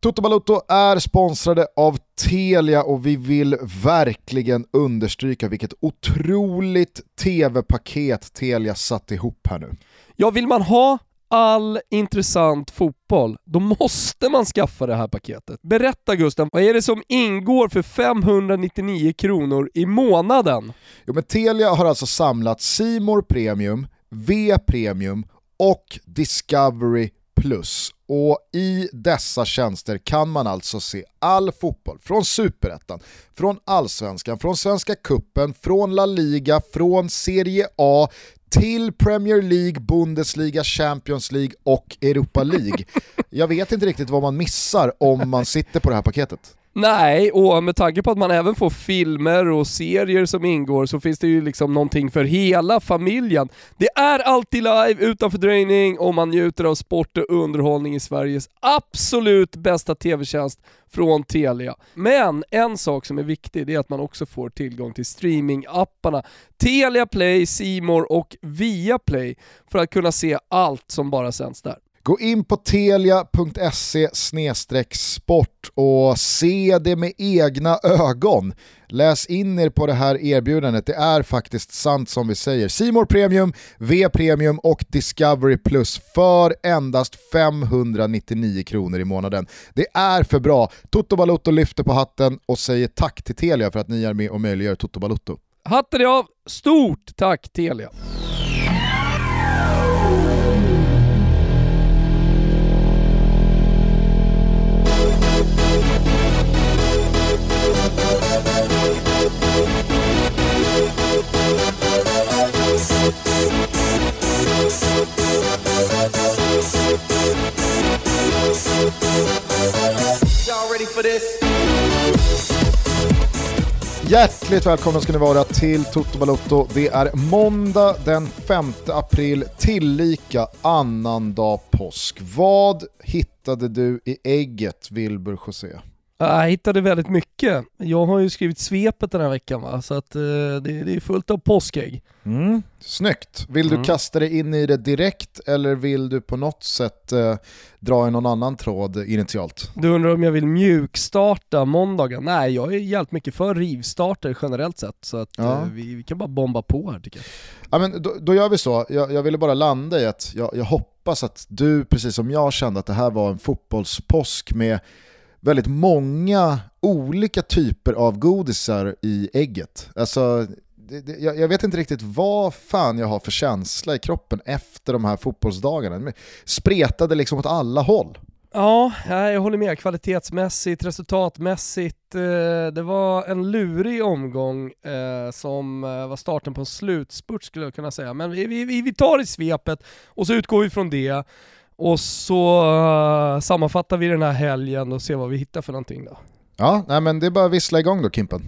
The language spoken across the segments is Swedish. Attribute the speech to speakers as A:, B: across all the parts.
A: Toto Balotto är sponsrade av Telia och vi vill verkligen understryka vilket otroligt tv-paket Telia satt ihop här nu.
B: Ja, vill man ha all intressant fotboll, då måste man skaffa det här paketet. Berätta Gusten, vad är det som ingår för 599 kronor i månaden?
A: Jo men Telia har alltså samlat Simor Premium, V Premium och Discovery Plus. Och i dessa tjänster kan man alltså se all fotboll från Superettan, från Allsvenskan, från Svenska Kuppen, från La Liga, från Serie A till Premier League, Bundesliga, Champions League och Europa League. Jag vet inte riktigt vad man missar om man sitter på det här paketet.
B: Nej, och med tanke på att man även får filmer och serier som ingår så finns det ju liksom någonting för hela familjen. Det är alltid live, utan fördröjning och man njuter av sport och underhållning i Sveriges absolut bästa tv-tjänst från Telia. Men en sak som är viktig det är att man också får tillgång till streamingapparna Telia Play, Simor och Viaplay för att kunna se allt som bara sänds där.
A: Gå in på telia.se sport och se det med egna ögon. Läs in er på det här erbjudandet, det är faktiskt sant som vi säger. Simor Premium, V Premium och Discovery Plus för endast 599 kronor i månaden. Det är för bra. Toto Balotto lyfter på hatten och säger tack till Telia för att ni är med och möjliggör Toto Balotto.
B: Hatten är av, stort tack Telia!
A: Hjärtligt välkomna ska ni vara till Toto Balotto. Det är måndag den 5 april, tillika annandag påsk. Vad hittade du i ägget, Wilbur José?
B: Jag hittade väldigt mycket. Jag har ju skrivit svepet den här veckan va, så att, eh, det, det, är fullt av påskägg.
A: Mm. Snyggt. Vill mm. du kasta dig in i det direkt eller vill du på något sätt eh, dra i någon annan tråd initialt?
B: Du undrar om jag vill mjukstarta måndagen? Nej, jag är jävligt mycket för rivstarter generellt sett, så att ja. eh, vi, vi, kan bara bomba på här tycker jag.
A: Ja, men då, då gör vi så. Jag, jag ville bara landa i att jag, jag hoppas att du, precis som jag, kände att det här var en fotbollspåsk med väldigt många olika typer av godisar i ägget. Alltså, det, det, jag, jag, vet inte riktigt vad fan jag har för känsla i kroppen efter de här fotbollsdagarna. Spretade liksom åt alla håll.
B: Ja, jag håller med. Kvalitetsmässigt, resultatmässigt. Eh, det var en lurig omgång eh, som eh, var starten på en slutspurt skulle jag kunna säga. Men vi, vi, vi tar i svepet och så utgår vi från det. Och så uh, sammanfattar vi den här helgen och ser vad vi hittar för någonting då.
A: Ja, nej men det är bara att vissla igång då Kimpen.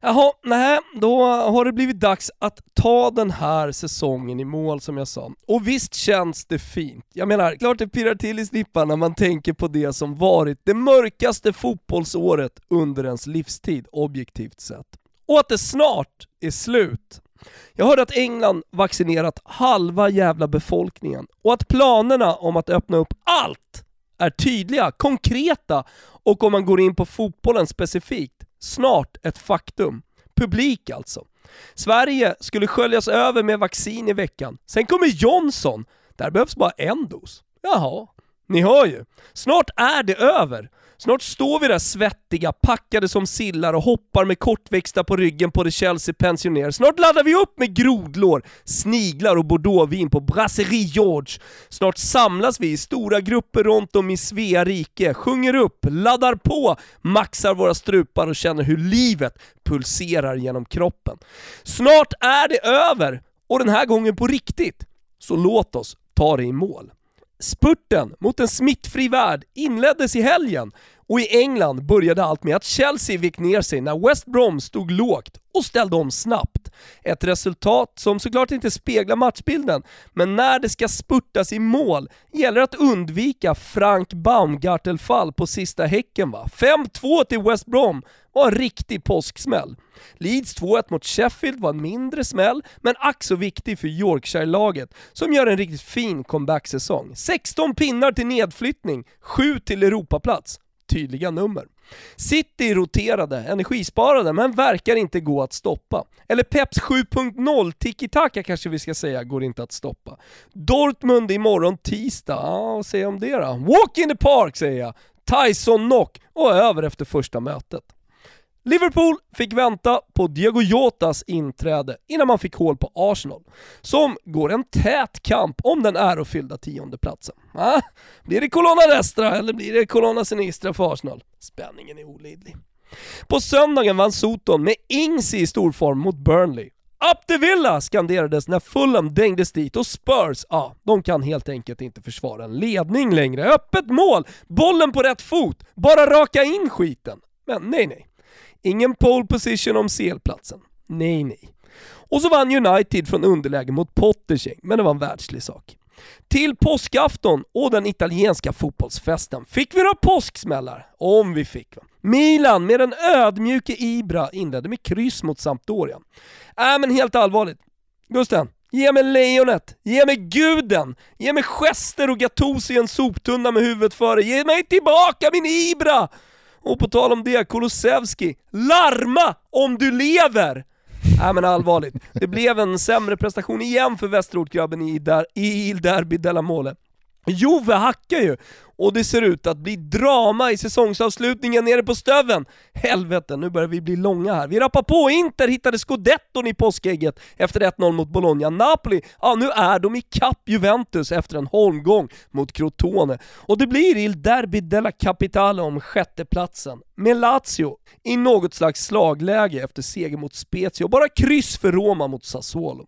B: Jaha, nej, då har det blivit dags att ta den här säsongen i mål som jag sa. Och visst känns det fint. Jag menar, klart det pirrar till i snippan när man tänker på det som varit det mörkaste fotbollsåret under ens livstid, objektivt sett. Och att det snart är slut. Jag hörde att England vaccinerat halva jävla befolkningen och att planerna om att öppna upp allt är tydliga, konkreta och om man går in på fotbollen specifikt, snart ett faktum. Publik alltså. Sverige skulle sköljas över med vaccin i veckan. Sen kommer Johnson. Där behövs bara en dos. Jaha, ni hör ju. Snart är det över. Snart står vi där svettiga, packade som sillar och hoppar med kortväxta på ryggen på det Chelsea pensioner. Snart laddar vi upp med grodlår, sniglar och bordeauxvin på Brasserie George. Snart samlas vi i stora grupper runt om i Svea rike, sjunger upp, laddar på, maxar våra strupar och känner hur livet pulserar genom kroppen. Snart är det över, och den här gången på riktigt. Så låt oss ta det i mål. Spurten mot en smittfri värld inleddes i helgen. Och i England började allt med att Chelsea vek ner sig när West Brom stod lågt och ställde om snabbt. Ett resultat som såklart inte speglar matchbilden, men när det ska spurtas i mål gäller att undvika Frank Baumgartel-fall på sista Häcken va. 5-2 till West Brom var en riktig påsksmäll. Leeds 2-1 mot Sheffield var en mindre smäll, men ack så viktig för Yorkshire-laget som gör en riktigt fin comeback-säsong. 16 pinnar till nedflyttning, 7 till Europaplats. Tydliga nummer. City roterade, energisparade, men verkar inte gå att stoppa. Eller Peps 7.0 tiki-taka kanske vi ska säga, går inte att stoppa. Dortmund imorgon tisdag, ja vad säger jag om det då? Walk in the park säger jag! Tyson knock och över efter första mötet. Liverpool fick vänta på Diego Jotas inträde innan man fick hål på Arsenal, som går en tät kamp om den ärofyllda tiondeplatsen. Ah, blir det Colonna Destra eller blir det Colonna Sinistra för Arsenal? Spänningen är olidlig. På söndagen vann Soton med Ings i storform mot Burnley. Up the Villa skanderades när Fulham dängdes dit och Spurs, ja, ah, de kan helt enkelt inte försvara en ledning längre. Öppet mål, bollen på rätt fot, bara raka in skiten. Men nej nej, Ingen pole position om CL-platsen. Nej, nej. Och så vann United från underläge mot Pottersäng, men det var en världslig sak. Till påskafton och den italienska fotbollsfesten fick vi några påsksmällar. Om vi fick va. Milan med den ödmjuke Ibra inledde med kryss mot Sampdoria. Äh men helt allvarligt. Gusten, ge mig lejonet, ge mig guden, ge mig gester och Gattuso i en soptunna med huvudet före. Ge mig tillbaka min Ibra! Och på tal om det, Kulusevski, larma om du lever! Nej men allvarligt, det blev en sämre prestation igen för Västerortgrabben i, i Il Derby della Mole. Jove hackar ju och det ser ut att bli drama i säsongsavslutningen nere på Stöven. Helvete, nu börjar vi bli långa här. Vi rappar på, Inter hittade scudetton i påskägget efter 1-0 mot Bologna. Napoli, ja nu är de i kapp Juventus efter en holmgång mot Crotone. Och det blir Il Derby della Capitale om sjätteplatsen. Med Lazio i något slags slagläge efter seger mot Spezia och bara kryss för Roma mot Sassuolo.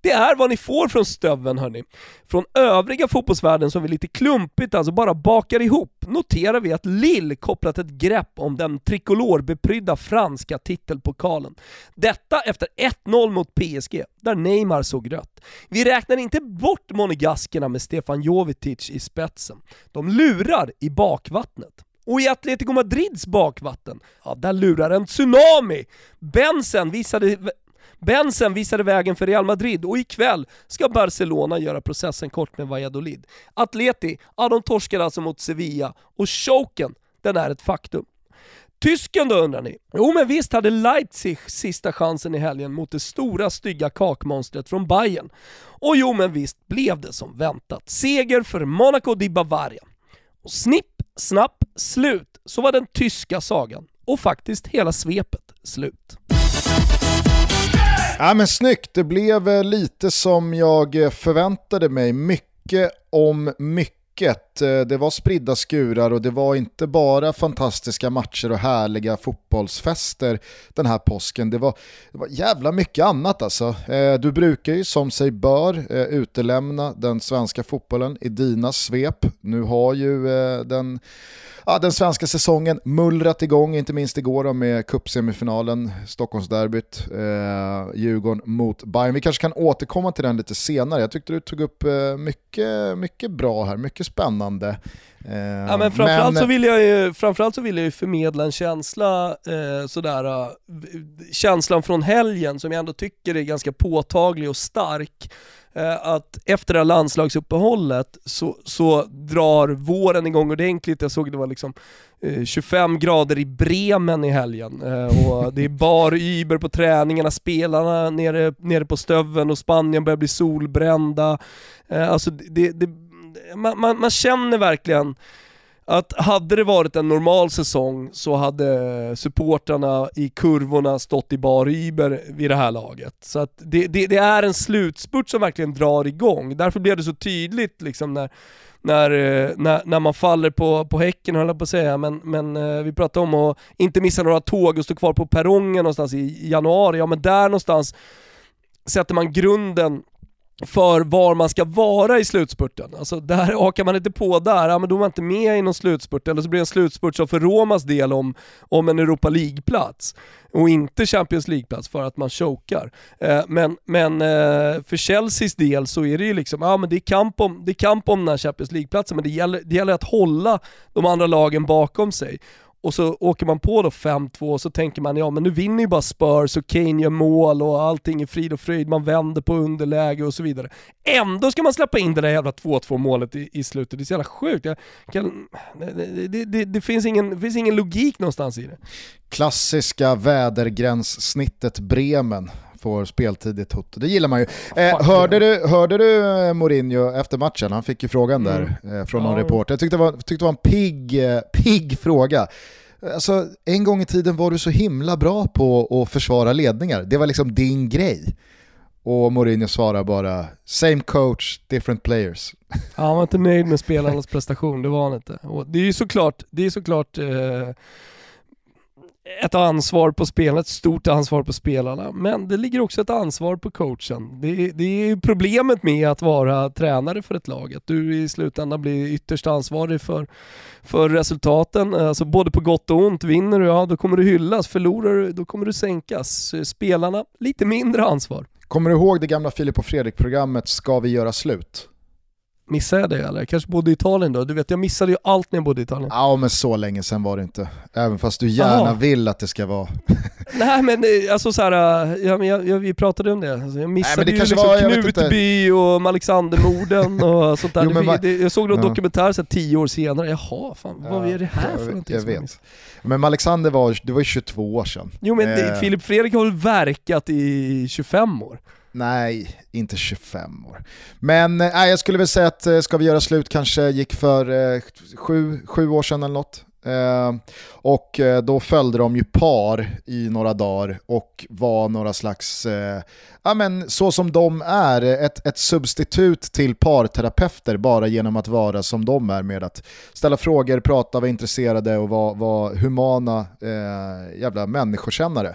B: Det är vad ni får från stöven hörni. Från övriga fotbollsvärlden som vi lite klumpigt alltså bara bakar ihop noterar vi att Lill kopplat ett grepp om den trikolorbepryddda franska titelpokalen. Detta efter 1-0 mot PSG, där Neymar såg rött. Vi räknar inte bort monegaskerna med Stefan Jovetic i spetsen. De lurar i bakvattnet. Och i Atletico Madrids bakvatten, ja där lurar en tsunami! Bensen visade Bensen visade vägen för Real Madrid och ikväll ska Barcelona göra processen kort med Valladolid. Atleti, ja de torskade alltså mot Sevilla och choken, den är ett faktum. Tysken då undrar ni? Jo men visst hade Leipzig sista chansen i helgen mot det stora stygga kakmonstret från Bayern. Och jo men visst blev det som väntat. Seger för Monaco di Bavaria. Och snipp, snapp, slut så var den tyska sagan och faktiskt hela svepet slut.
A: Ja men snyggt, det blev eh, lite som jag eh, förväntade mig. Mycket om mycket. Eh, det var spridda skurar och det var inte bara fantastiska matcher och härliga fotbollsfester den här påsken. Det var, det var jävla mycket annat alltså. Eh, du brukar ju som sig bör eh, utelämna den svenska fotbollen i dina svep. Nu har ju den ja, den svenska säsongen mullrat igång, inte minst igår då med cupsemifinalen, Stockholmsderbyt, Djurgården mot Bayern. Vi kanske kan återkomma till den lite senare. Jag tyckte du tog upp mycket, mycket bra här, mycket spännande.
B: Eh, ja, men framförallt, men... Så vill jag ju, framförallt så vill jag ju förmedla en känsla, eh, sådär, uh, känslan från helgen som jag ändå tycker är ganska påtaglig och stark. Eh, att efter det här landslagsuppehållet så, så drar våren igång ordentligt. Jag såg det var liksom 25 eh, grader i Bremen i helgen eh, och det är bar Uber på träningarna, spelarna nere, nere på Stöven och Spanien börjar bli solbrända. Alltså det, det man, man, man känner verkligen att hade det varit en normal säsong så hade supportrarna i kurvorna stått i bar Iber vid det här laget. Så att det, det, det, är en slutspurt som verkligen drar igång. Därför blev det så tydligt liksom när, när, eh, när, när man faller på, på häcken höll jag på att säga, men, men eh, vi pratade om att inte missa några tåg och stå kvar på perrongen någonstans i januari. Ja men där någonstans sätter man grunden för var man ska vara i slutspurten. Alltså där hakar man inte på där, ja, men då är man inte med i någon slutspurt, eller så blir det en slutspurt som för Romas del om, om en Europa League-plats och inte Champions League-plats för att man chokar. Eh, men men eh, för Chelseas del så är det ju liksom, ja men det är kamp om, det är kamp om den här Champions League-platsen, men det gäller, det gäller att hålla de andra lagen bakom sig och så åker man på då 5-2 och så tänker man ja men nu vinner ju bara Spurs och Kane gör mål och allting är frid och fröjd, man vänder på underläge och så vidare. Ändå ska man släppa in det där jävla 2-2 målet i, i, slutet, det är så jävla sjukt. Kan, det, det, det, finns ingen, det finns ingen logik någonstans i det.
A: Klassiska vädergränssnittet Bremen får speltid i Toto. Det gillar man ju. Eh, hörde, du, hörde du eh, Mourinho efter matchen? Han fick ju frågan där mm. eh, från någon ja. reporter. Jag tyckte det var, tyckte det var en pigg, eh, pigg fråga. Alltså, en gång i tiden var du så himla bra på att försvara ledningar. Det var liksom din grej. Och Mourinho svarar bara “Same coach, different players”.
B: Ja, han var inte nöjd med spelarnas prestation, det var han inte. Och det är ju såklart, det är såklart eh, ett ansvar på spelarna, ett stort ansvar på spelarna, men det ligger också ett ansvar på coachen. Det, det är problemet med att vara tränare för ett lag, att du i slutändan blir ytterst ansvarig för, för resultaten, alltså både på gott och ont. Vinner du, ja då kommer du hyllas, förlorar du, då kommer du sänkas. Spelarna, lite mindre ansvar.
A: Kommer du ihåg det gamla Filip och Fredrik-programmet Ska vi göra slut?
B: Missade jag det eller? Jag kanske bodde i Italien då? Du vet, jag missade ju allt när jag bodde i Italien.
A: Ja, men så länge sedan var det inte. Även fast du gärna Aha. vill att det ska vara.
B: Nej men eh, alltså såhär, eh, ja, jag, jag, vi pratade om det. Alltså, jag missade Nej, ju liksom var, Knutby och Alexandermorden och sånt där. jo, man, det, jag såg någon ja. dokumentär så tio år senare, jaha, fan, ja, vad är det här jag, för någonting?
A: Jag vet. Men Alexander var, det var ju 22 år sedan.
B: Jo men eh. Filip Fredrik har väl verkat i 25 år?
A: Nej, inte 25 år. Men eh, nej, jag skulle väl säga att eh, Ska vi göra slut kanske gick för eh, sju, sju år sedan eller något. Eh, och eh, då följde de ju par i några dagar och var några slags, eh, ja men så som de är, ett, ett substitut till parterapeuter bara genom att vara som de är med att ställa frågor, prata, vara intresserade och vara, vara humana eh, jävla människokännare.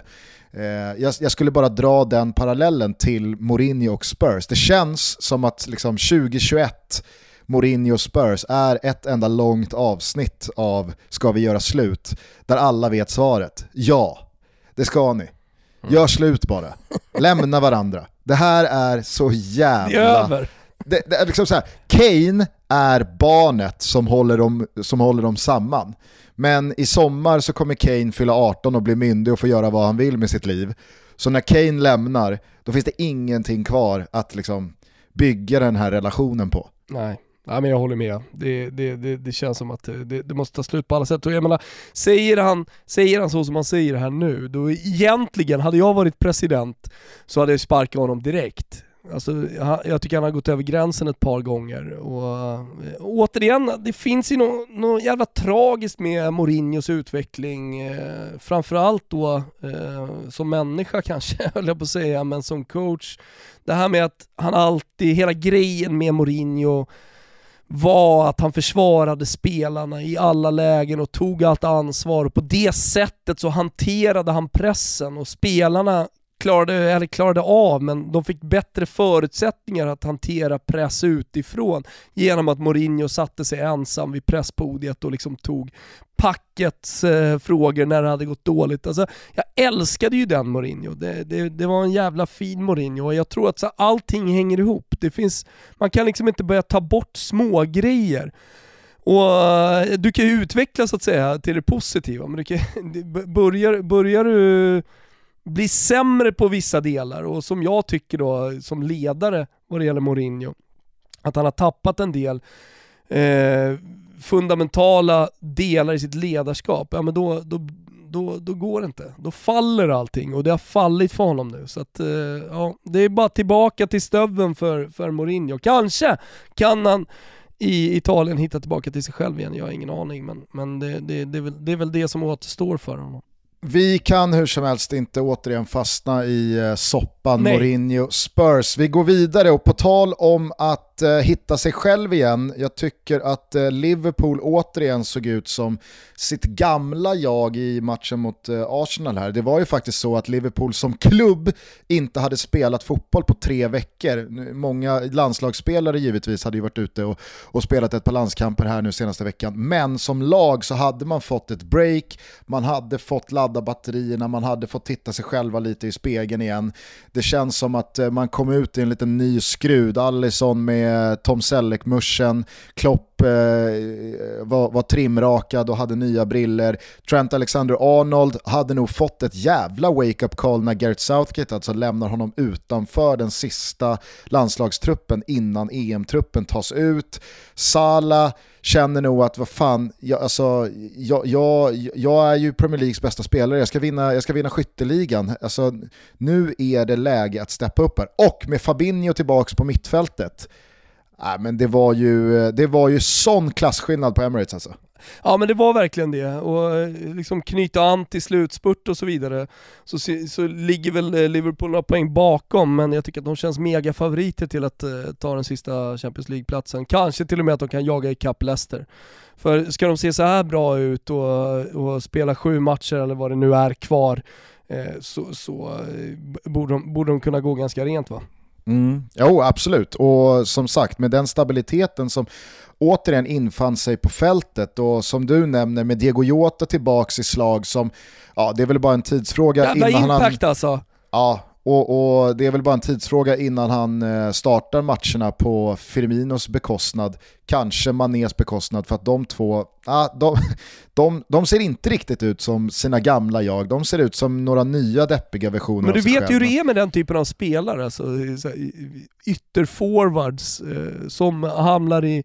A: Eh, jag, jag, skulle bara dra den parallellen till Mourinho och Spurs. Det känns som att liksom 2021 Mourinho och Spurs är ett enda långt avsnitt av Ska vi göra slut? Där alla vet svaret. Ja, det ska ni. Gör slut bara. Lämna varandra. Det här är så jävla... Det är över. Det, det är liksom så här. Kane är barnet som håller, dem, som håller dem samman. Men i sommar så kommer Kane fylla 18 och bli myndig och få göra vad han vill med sitt liv. Så när Kane lämnar, då finns det ingenting kvar att liksom bygga den här relationen på.
B: Nej. Nej men jag håller med. Det, det, det, det känns som att det, det, måste ta slut på alla sätt. Och jag menar, säger han, säger han så som han säger här nu, då egentligen, hade jag varit president så hade jag sparkat honom direkt. Alltså, jag tycker han har gått över gränsen ett par gånger. Och, och återigen, det finns ju något, no jävla tragiskt med Mourinhos utveckling. Eh, framförallt då eh, som människa kanske, höll jag på att säga, men som coach. Det här med att han alltid, hela grejen med Mourinho var att han försvarade spelarna i alla lägen och tog allt ansvar och på det sättet så hanterade han pressen och spelarna klarade, eller klarade av, men de fick bättre förutsättningar att hantera press utifrån genom att Mourinho satte sig ensam vid presspodiet och liksom tog packets eh, frågor när det hade gått dåligt. Alltså, jag älskade ju den Mourinho. Det, det, det var en jävla fin Mourinho och jag tror att så, allting hänger ihop. Det finns, man kan liksom inte börja ta bort små grejer. Och eh, Du kan ju utveckla så att säga till det positiva, men du kan, börjar, börjar du blir sämre på vissa delar och som jag tycker då som ledare vad det gäller Mourinho, att han har tappat en del eh, fundamentala delar i sitt ledarskap, ja men då, då, då, då går det inte. Då faller allting och det har fallit för honom nu. Så att, eh, ja, det är bara tillbaka till stöveln för, för Mourinho. Kanske kan han i Italien hitta tillbaka till sig själv igen, jag har ingen aning. Men, men det, det, det, är väl, det är väl det som återstår för honom.
A: Vi kan hur som helst inte återigen fastna i eh, sopp soppan Nej. Mourinho Spurs. Vi går vidare och på tal om att uh, hitta sig själv igen, jag tycker att uh, Liverpool återigen såg ut som sitt gamla jag i matchen mot uh, Arsenal här. Det var ju faktiskt så att Liverpool som klubb inte hade spelat fotboll på tre veckor. Många landslagsspelare givetvis hade ju varit ute och, och spelat ett par landskamper här nu senaste veckan, men som lag så hade man fått ett break, man hade fått ladda batterierna, man hade fått titta sig själva lite i spegeln igen. Det känns som att eh, man kom ut i en liten ny skrud, Allison med Tom Selleck-muschen, Klopp eh, var, var trimrakad och hade nya briller. Trent Alexander-Arnold hade nog fått ett jävla wake-up call när Gareth Southgate alltså lämnar honom utanför den sista landslagstruppen innan EM-truppen tas ut. Salah känner nog att vad fan, jag, alltså, jag, jag, jag är ju Premier Leagues bästa spelare, jag ska vinna, jag ska vinna skytteligan. Alltså, nu är det läge att steppa upp här. Och med Fabinho tillbaka på mittfältet, äh, men det var ju, det var ju sån klasskillnad på Emirates alltså.
B: Ja men det var verkligen det, och eh, liksom knyta an till slutspurt och så vidare, så, så ligger väl eh, Liverpool några poäng bakom, men jag tycker att de känns mega favoriter till att eh, ta den sista Champions League-platsen. Kanske till och med att de kan jaga ikapp Leicester. För ska de se så här bra ut och, och spela sju matcher eller vad det nu är kvar, eh, så, så borde, de, borde de kunna gå ganska rent va?
A: Mm. Jo, absolut. Och som sagt, med den stabiliteten som återigen infann sig på fältet och som du nämner med Diego Jota tillbaks i slag som, ja det är väl bara en tidsfråga
B: Jävla innan impact han... alltså!
A: Ja, och, och, det är väl bara en tidsfråga innan han eh, startar matcherna på Firminos bekostnad, kanske Manés bekostnad, för att de två, ah, de, de, de ser inte riktigt ut som sina gamla jag, de ser ut som några nya deppiga versioner
B: Men du vet ju hur det är med den typen av spelare, alltså, ytterforwards eh, som hamnar i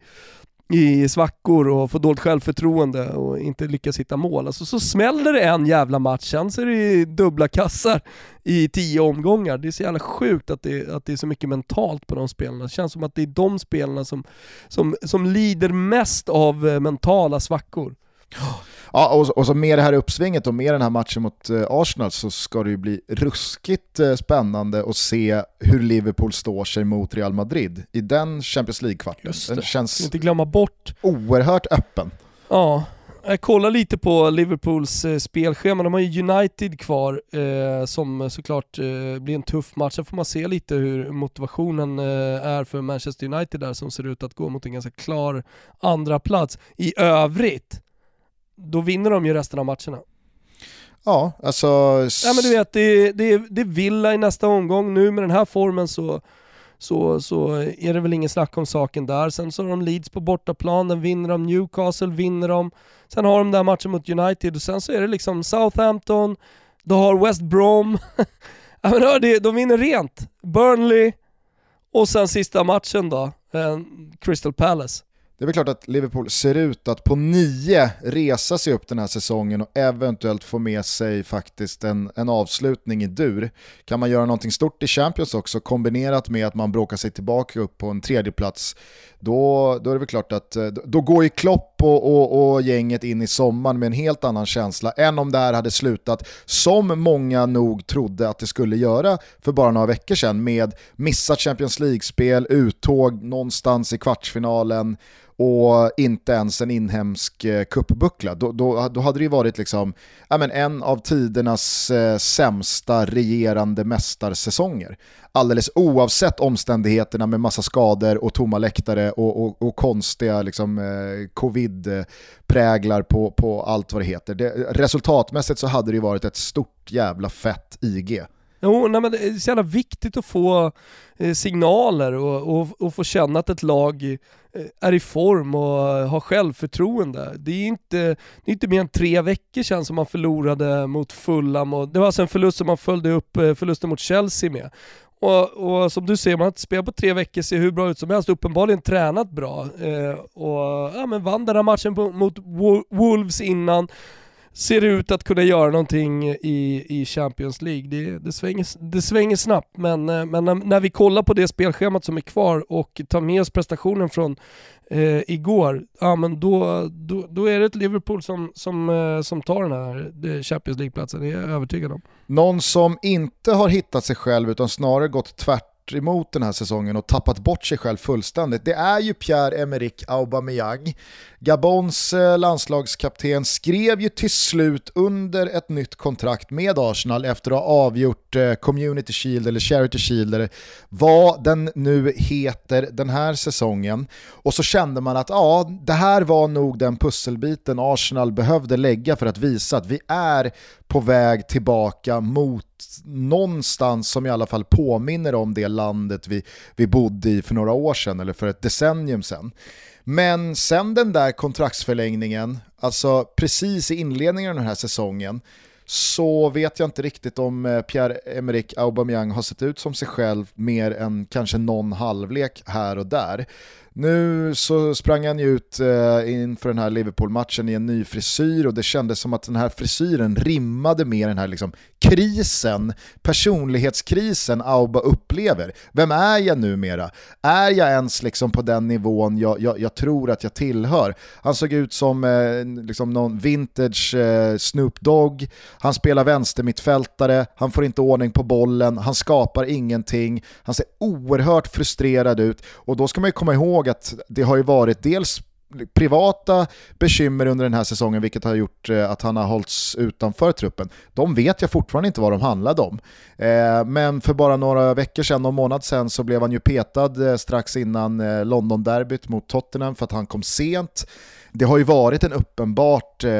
B: i svackor och får dåligt självförtroende och inte lyckas hitta mål. Alltså så smäller det en jävla match, sen så är det dubbla kassar i tio omgångar. Det är så jävla sjukt att det, att det är så mycket mentalt på de spelarna. Det känns som att det är de spelarna som, som, som lider mest av eh, mentala svackor.
A: Ja, och, och så med det här uppsvinget och med den här matchen mot eh, Arsenal så ska det ju bli ruskigt eh, spännande att se hur Liverpool står sig mot Real Madrid i den Champions League-kvarten.
B: Den känns inte glömma bort.
A: oerhört öppen.
B: Ja, jag kollar lite på Liverpools eh, spelschema. De har ju United kvar eh, som såklart eh, blir en tuff match. Sen får man se lite hur motivationen eh, är för Manchester United där som ser ut att gå mot en ganska klar andra plats. I övrigt då vinner de ju resten av matcherna.
A: Ja, alltså...
B: Ja men du vet, det, det, det är Villa i nästa omgång. Nu med den här formen så, så, så är det väl ingen snack om saken där. Sen så har de Leeds på bortaplan, den vinner de. Newcastle vinner de. Sen har de där matchen mot United och sen så är det liksom Southampton, du har West Brom. ja, men hör, de vinner rent. Burnley och sen sista matchen då, eh, Crystal Palace.
A: Det är väl klart att Liverpool ser ut att på nio resa sig upp den här säsongen och eventuellt få med sig faktiskt en, en avslutning i dur. Kan man göra någonting stort i Champions också kombinerat med att man bråkar sig tillbaka upp på en tredje plats då, då är det väl klart att eh, då går ju Klopp och, och, och, gänget in i sommaren med en helt annan känsla än om det här hade slutat som många nog trodde att det skulle göra för bara några veckor sedan med missat Champions League-spel, uttåg någonstans i kvartsfinalen och inte ens en inhemsk eh, kuppbuckla. Då, då, då, hade det ju varit liksom, ja, men en av tidernas eh, sämsta regerande mästarsäsonger. Alldeles oavsett omständigheterna med massa skador och tomma läktare och, och, och konstiga liksom, eh, covid-präglar på, på allt vad det heter. Det, resultatmässigt så hade det ju varit ett stort jävla fett IG.
B: Jo, nej, men det är så jävla viktigt att få eh, signaler och, och, och, få känna att ett lag eh, är i form och har självförtroende. Det är inte, det är inte mer än tre veckor sedan som man förlorade mot Fulham och det var alltså en förlust som man följde upp eh, förlusten mot Chelsea med. Och, och, som du säger, man har inte spelat på tre veckor, ser hur bra ut som helst, uppenbarligen tränat bra. Eh, och ja, men vann den här matchen på, mot Wolves innan ser ut att kunna göra någonting i, i Champions League. Det, det, svänger, det svänger snabbt, men, eh, men när, när, vi kollar på det spelschemat som är kvar och tar med oss prestationen från eh, igår, ja men då, då, då är det ett Liverpool som, som, eh, som tar den här eh, Champions League-platsen, det är jag övertygad om.
A: Någon som inte har hittat sig själv utan snarare gått tvärt emot den här säsongen och tappat bort sig själv fullständigt, det är ju Pierre-Emerick Aubameyang. Gabons eh, landslagskapten skrev ju till slut under ett nytt kontrakt med Arsenal efter att ha avgjort eh, Community Shield eller Charity Shield eller vad den nu heter den här säsongen. Och så kände man att ja, det här var nog den pusselbiten Arsenal behövde lägga för att visa att vi är på väg tillbaka mot någonstans som i alla fall påminner om det landet vi, vi bodde i för några år sedan eller för ett decennium sedan. Men sen den där kontraktsförlängningen, alltså precis i inledningen av den här säsongen, så vet jag inte riktigt om eh, Pierre-Emerick Aubameyang har sett ut som sig själv mer än kanske någon halvlek här och där. Nu så sprang han ju ut eh, inför den här Liverpool-matchen i en ny frisyr och det kändes som att den här frisyren rimmade med den här liksom, krisen, personlighetskrisen Auba upplever. Vem är jag numera? Är jag ens liksom på den nivån jag, jag, jag tror att jag tillhör? Han såg ut som eh, liksom någon vintage eh, Snoop Dogg, han spelar vänstermittfältare, han får inte ordning på bollen, han skapar ingenting, han ser oerhört frustrerad ut och då ska man ju komma ihåg att det har ju varit dels privata bekymmer under den här säsongen vilket har gjort eh, att han har hållits utanför truppen. De vet jag fortfarande inte vad de handlade om. Eh, men för bara några veckor sedan, någon månad sedan, så blev han ju petad eh, strax innan London-derbyt mot Tottenham för att han kom sent. Det har ju varit en uppenbart eh,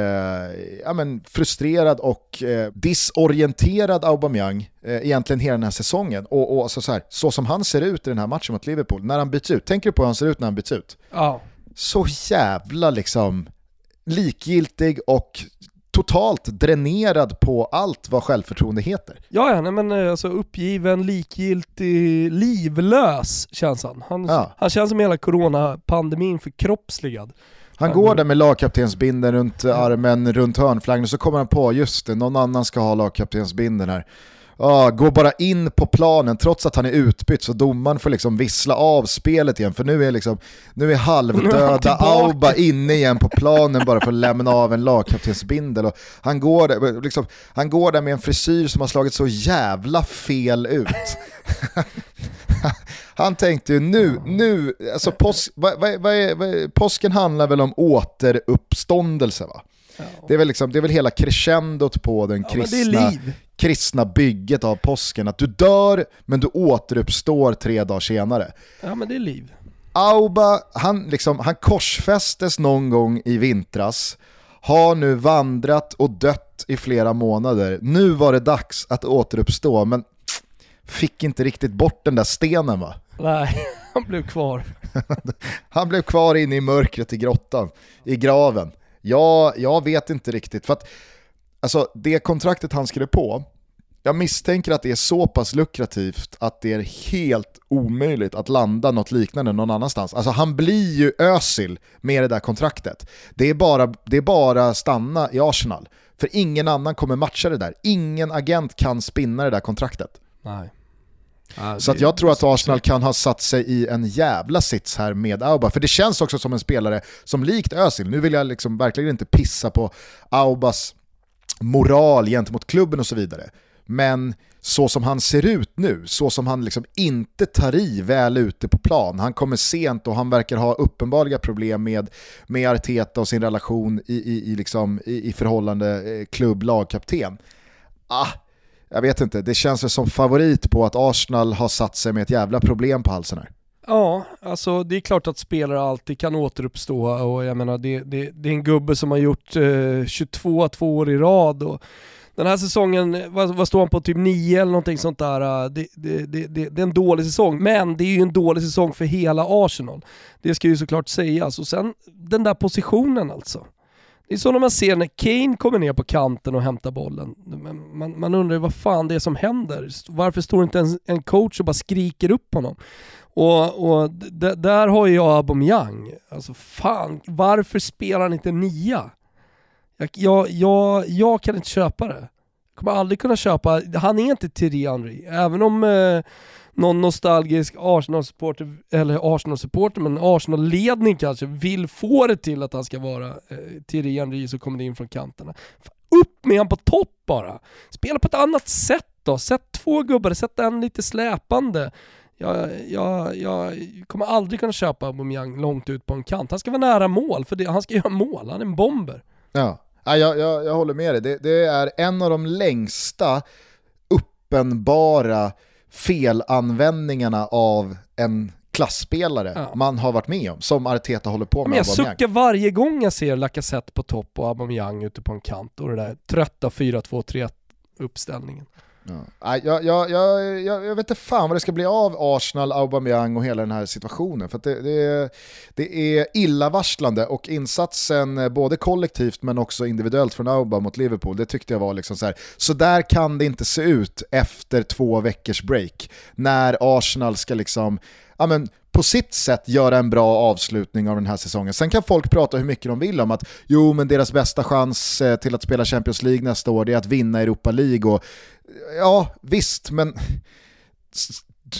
A: ja, men frustrerad och eh, disorienterad Aubameyang eh, egentligen hela den här säsongen. Och, och alltså så, här, så som han ser ut i den här matchen mot Liverpool, när han byts ut, tänker du på hur han ser ut när han byts ut?
B: Ja
A: så jävla liksom likgiltig och totalt dränerad på allt vad självförtroende heter.
B: Ja, ja nej, men eh, alltså uppgiven, likgiltig, livlös känns han. Han, ja. han känns som hela coronapandemin förkroppsligad.
A: Han går där med lagkaptensbinden runt armen, runt hörnflaggen och så kommer han på, just det, någon annan ska ha lagkaptensbinden här ah, går bara in på planen trots att han är utbytt så domaren får liksom vissla av spelet igen för nu är, liksom, nu är halvdöda Auba inne igen på planen bara för att lämna av en lagkaptensbindel. Och han, går där, liksom, han går där med en frisyr som har slagit så jävla fel ut. han tänkte ju nu, nu alltså pås, vad, vad, vad, vad, påsken handlar väl om återuppståndelse va? Det, är väl liksom, det är väl hela crescendot på den kristna, kristna bygget av påsken. Att du dör men du återuppstår tre dagar senare.
B: Ja men det är liv.
A: Auba, han, liksom, han korsfästes någon gång i vintras, har nu vandrat och dött i flera månader. Nu var det dags att återuppstå, men fick inte riktigt bort den där stenen va?
B: Nej, han blev kvar.
A: han blev kvar inne i mörkret i grottan, i graven. Ja, jag vet inte riktigt. För att alltså, det kontraktet han skrev på, jag misstänker att det är så pass lukrativt att det är helt omöjligt att landa något liknande någon annanstans. Alltså han blir ju Özil med det där kontraktet. Det är bara, det är bara stanna i Arsenal. För ingen annan kommer matcha det där. Ingen agent kan spinna det där kontraktet.
B: Nej.
A: Ah, så att jag tror att Arsenal kan ha satt sig i en jävla sits här med Auba. För det känns också som en spelare som likt Özil, nu vill jag liksom verkligen inte pissa på Aubas moral gentemot klubben och så vidare. Men så som han ser ut nu, så som han liksom inte tar i väl ute på plan, han kommer sent och han verkar ha uppenbara problem med, med Arteta och sin relation i, i, i, liksom, i, i förhållande eh, klubb-lagkapten. Ah, jag vet inte, det känns väl som favorit på att Arsenal har satt sig med ett jävla problem på halsen här.
B: Ja, alltså det är klart att spelare alltid kan återuppstå och jag menar det, det, det är en gubbe som har gjort eh, 22 två år i rad och den här säsongen, vad, vad, står han på, typ 9 eller någonting sånt där. Eh, det, det, det, det, är en dålig säsong, men det är ju en dålig säsong för hela Arsenal. Det ska ju såklart sägas. Alltså, och sen den där positionen alltså. Det är så när man ser när Kane kommer ner på kanten och hämtar bollen. Man, man undrar vad fan det är som händer. Varför står inte en, en coach och bara skriker upp honom? Och, och där har jag Aubameyang. Alltså fan, varför spelar han inte nia? Jag, jag, jag, jag kan inte köpa det. Jag Kommer aldrig kunna köpa, han är inte Thierry Henry. Även om eh, någon nostalgisk Arsenal-supporter, eller Arsenal-supporter, men Arsenal-ledning kanske vill få det till att han ska vara eh, Thierry Henry så kommer det in från kanterna. Upp med han på topp bara! Spela på ett annat sätt då, sätt två gubbar, sätt en lite släpande. Jag, jag, jag kommer aldrig kunna köpa Aubameyang långt ut på en kant. Han ska vara nära mål, för det, han ska göra mål, han är en bomber.
A: Ja, jag, jag, jag håller med dig. Det, det är en av de längsta uppenbara felanvändningarna av en klassspelare ja. man har varit med om, som Arteta håller på med.
B: Men jag suckar varje gång jag ser Lacazette på topp och Aubameyang ute på en kant och det där trötta 4-2-3 uppställningen.
A: Ja. Jag, jag, jag, jag, vet inte fan vad det ska bli av Arsenal, Aubameyang och hela den här situationen. För det, det, är, det är illavarslande och insatsen eh, både kollektivt men också individuellt från Auba mot Liverpool, det tyckte jag var liksom så här. Så där kan det inte se ut efter två veckors break. När Arsenal ska liksom, ja men på sitt sätt göra en bra avslutning av den här säsongen. Sen kan folk prata hur mycket de vill om att jo men deras bästa chans eh, till att spela Champions League nästa år är att vinna Europa League och ja visst men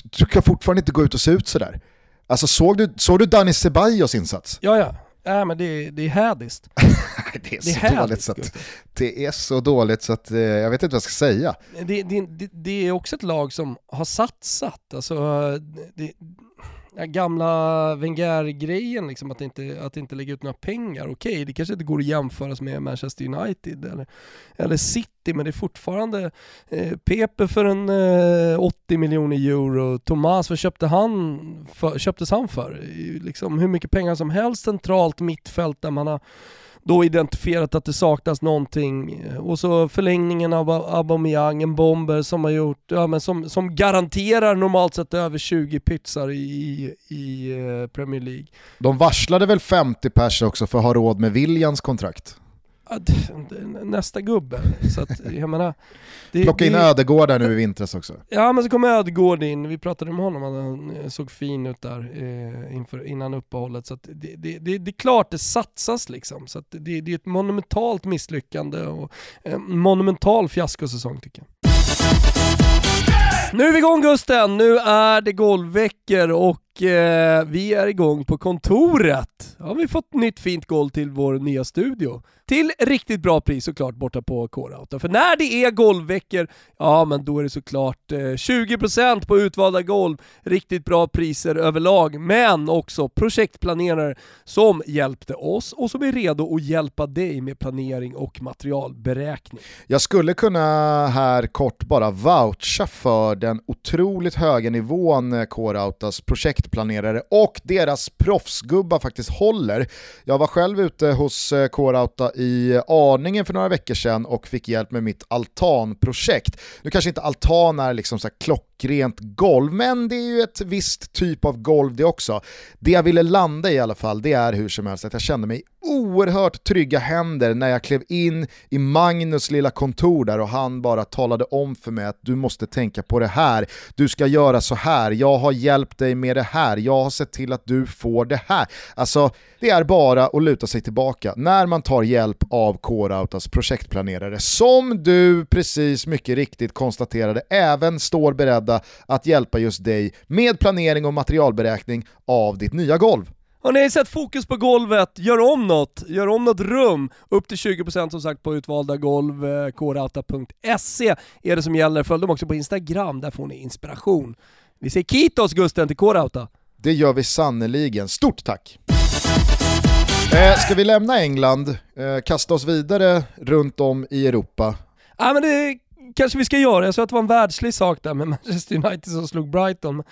A: du kan fortfarande inte gå ut och se ut sådär. Alltså såg du, såg du Dani Ceballos insats?
B: Ja ja, ja men det, det är hädiskt.
A: det är, det så dåligt så att, det är så dåligt så att eh, jag vet inte vad jag ska säga.
B: Det, det, det, det är också ett lag som har satsat. Alltså, det, gamla Wenger-grejen, liksom, att, inte, att inte lägga ut några pengar. Okej, okay, det kanske inte går att jämföras med Manchester United eller, eller City, men det är fortfarande eh, Pepe för en eh, 80 miljoner euro. Thomas, vad köpte han för, köptes han för? Liksom, hur mycket pengar som helst centralt mittfält där man har då identifierat att det saknas någonting. Eh, och så förlängningen av Aubameyang, en bomber som har gjort, ja men som, som garanterar normalt sett över 20 pytsar i, i eh, Premier League.
A: De varslade väl 50 pers också för att ha råd med Williams kontrakt?
B: Nästa gubbe. Så att, jag menar,
A: det, Plocka in Ödegård där nu i vintras också.
B: Ja men så kommer Ödegård in, vi pratade om honom, han såg fin ut där eh, inför, innan uppehållet. Så det, det, det, det, är klart det satsas liksom. Så det, det är ett monumentalt misslyckande och en monumental fiaskosäsong tycker jag. Nu är vi igång Gusten, nu är det golvveckor och eh, vi är igång på kontoret. Ja, vi har fått nytt fint golv till vår nya studio. Till riktigt bra pris såklart borta på K-Rauta. För när det är golvveckor, ja men då är det såklart eh, 20% på utvalda golv, riktigt bra priser överlag, men också projektplanerare som hjälpte oss och som är redo att hjälpa dig med planering och materialberäkning.
A: Jag skulle kunna här kort bara voucha för den otroligt höga nivån Coreoutas K-Rautas projektplanerare och deras proffsgubbar faktiskt håller. Jag var själv ute hos Coreouta K-Rauta i Arningen för några veckor sedan och fick hjälp med mitt altanprojekt. Nu kanske inte altan är liksom så klockrent golv, men det är ju ett visst typ av golv det också. Det jag ville landa i i alla fall, det är hur som helst att jag kände mig oerhört trygga händer när jag klev in i Magnus lilla kontor där och han bara talade om för mig att du måste tänka på det här, du ska göra så här, jag har hjälpt dig med det här, jag har sett till att du får det här. Alltså, det är bara att luta sig tillbaka när man tar hjälp av K-Rautas projektplanerare som du precis mycket riktigt konstaterade även står beredda att hjälpa just dig med planering och materialberäkning av ditt nya golv.
B: Har ni sett fokus på golvet, gör om något, gör om något rum. Upp till 20% som sagt på utvalda golv, eh, krauta.se är det som gäller. Följ dem också på Instagram, där får ni inspiration. Vi säger kitos Gusten till K-Rauta.
A: Det gör vi sannoliken. Stort tack! Eh, ska vi lämna England, eh, kasta oss vidare runt om i Europa?
B: Ja, men det kanske vi ska göra. Jag sa att det var en världslig sak där med Manchester United som slog Brighton.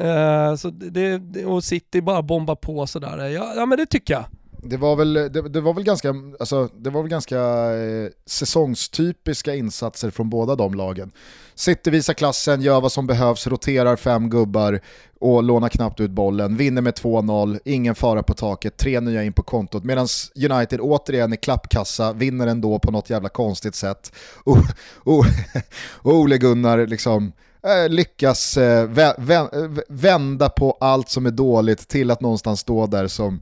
B: Uh, så det, och City bara bombar på sådär. Ja, ja men det tycker jag.
A: Det var väl, det, det, var väl ganska, alltså, det var väl ganska eh, säsongstypiska insatser från båda de lagen. City visar klassen, gör vad som behövs, roterar fem gubbar och lånar knappt ut bollen, vinner med 2-0, ingen fara på taket, tre nya in på kontot, medan United återigen i klappkassa, vinner ändå på något jävla konstigt sätt. Och, och, och Ole Gunnar liksom Eh, lyckas eh, eh, vända på allt som är dåligt till att någonstans stå där som,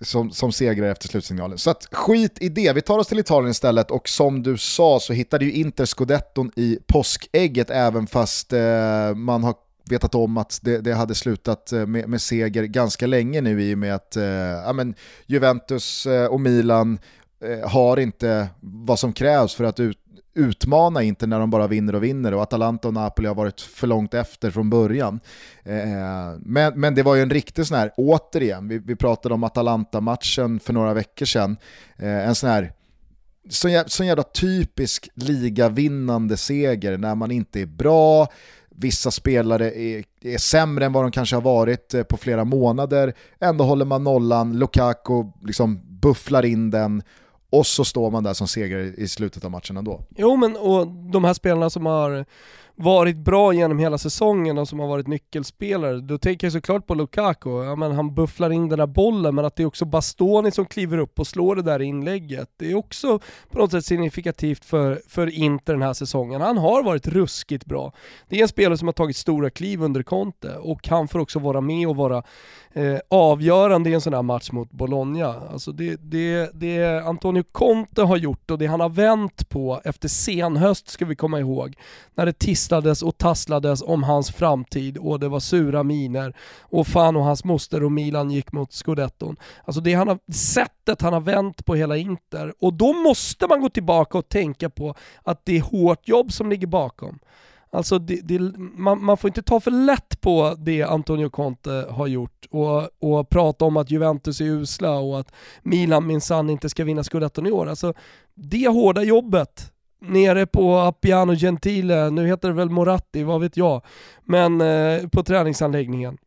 A: som, som segrare efter slutsignalen. Så att skit i det, vi tar oss till Italien istället och som du sa så hittade ju Inter scudetton i påskägget även fast eh, man har vetat om att det, det hade slutat med, med, seger ganska länge nu i och med att eh, ja, men Juventus och Milan har inte vad som krävs för att ut, utmana inte när de bara vinner och vinner och Atalanta och Napoli har varit för långt efter från början. Eh, men, men det var ju en riktig sån här, återigen, vi, vi pratade om Atalanta-matchen för några veckor sedan, eh, en sån här sån jävla, sån jävla typisk ligavinnande seger när man inte är bra, vissa spelare är, är sämre än vad de kanske har varit eh, på flera månader, ändå håller man nollan, Lukaku liksom bufflar in den och så står man där som segrare i slutet av matchen ändå.
B: Jo men och de här spelarna som har varit bra genom hela säsongen och som har varit nyckelspelare, då tänker jag såklart på Lukaku. Ja, men han bufflar in den där bollen, men att det är också Bastoni som kliver upp och slår det där inlägget. Det är också på något sätt signifikativt för, för Inter den här säsongen. Han har varit ruskigt bra. Det är en spelare som har tagit stora kliv under Conte och han får också vara med och vara eh, avgörande i en sån här match mot Bologna. Alltså det, det, det Antonio Conte har gjort och det han har vänt på efter senhöst ska vi komma ihåg, när det tisslades och tasslades om hans framtid och det var sura miner och fan och hans moster och Milan gick mot scudetton. Alltså det han har, sättet han har vänt på hela Inter och då måste man gå tillbaka och tänka på att det är hårt jobb som ligger bakom. Alltså det, det, man, man, får inte ta för lätt på det Antonio Conte har gjort och, och prata om att Juventus är usla och att Milan minsann inte ska vinna scudetton i år. Alltså det hårda jobbet nere på Appiano Gentile, nu heter det väl Moratti, vad vet jag, men eh, på träningsanläggningen.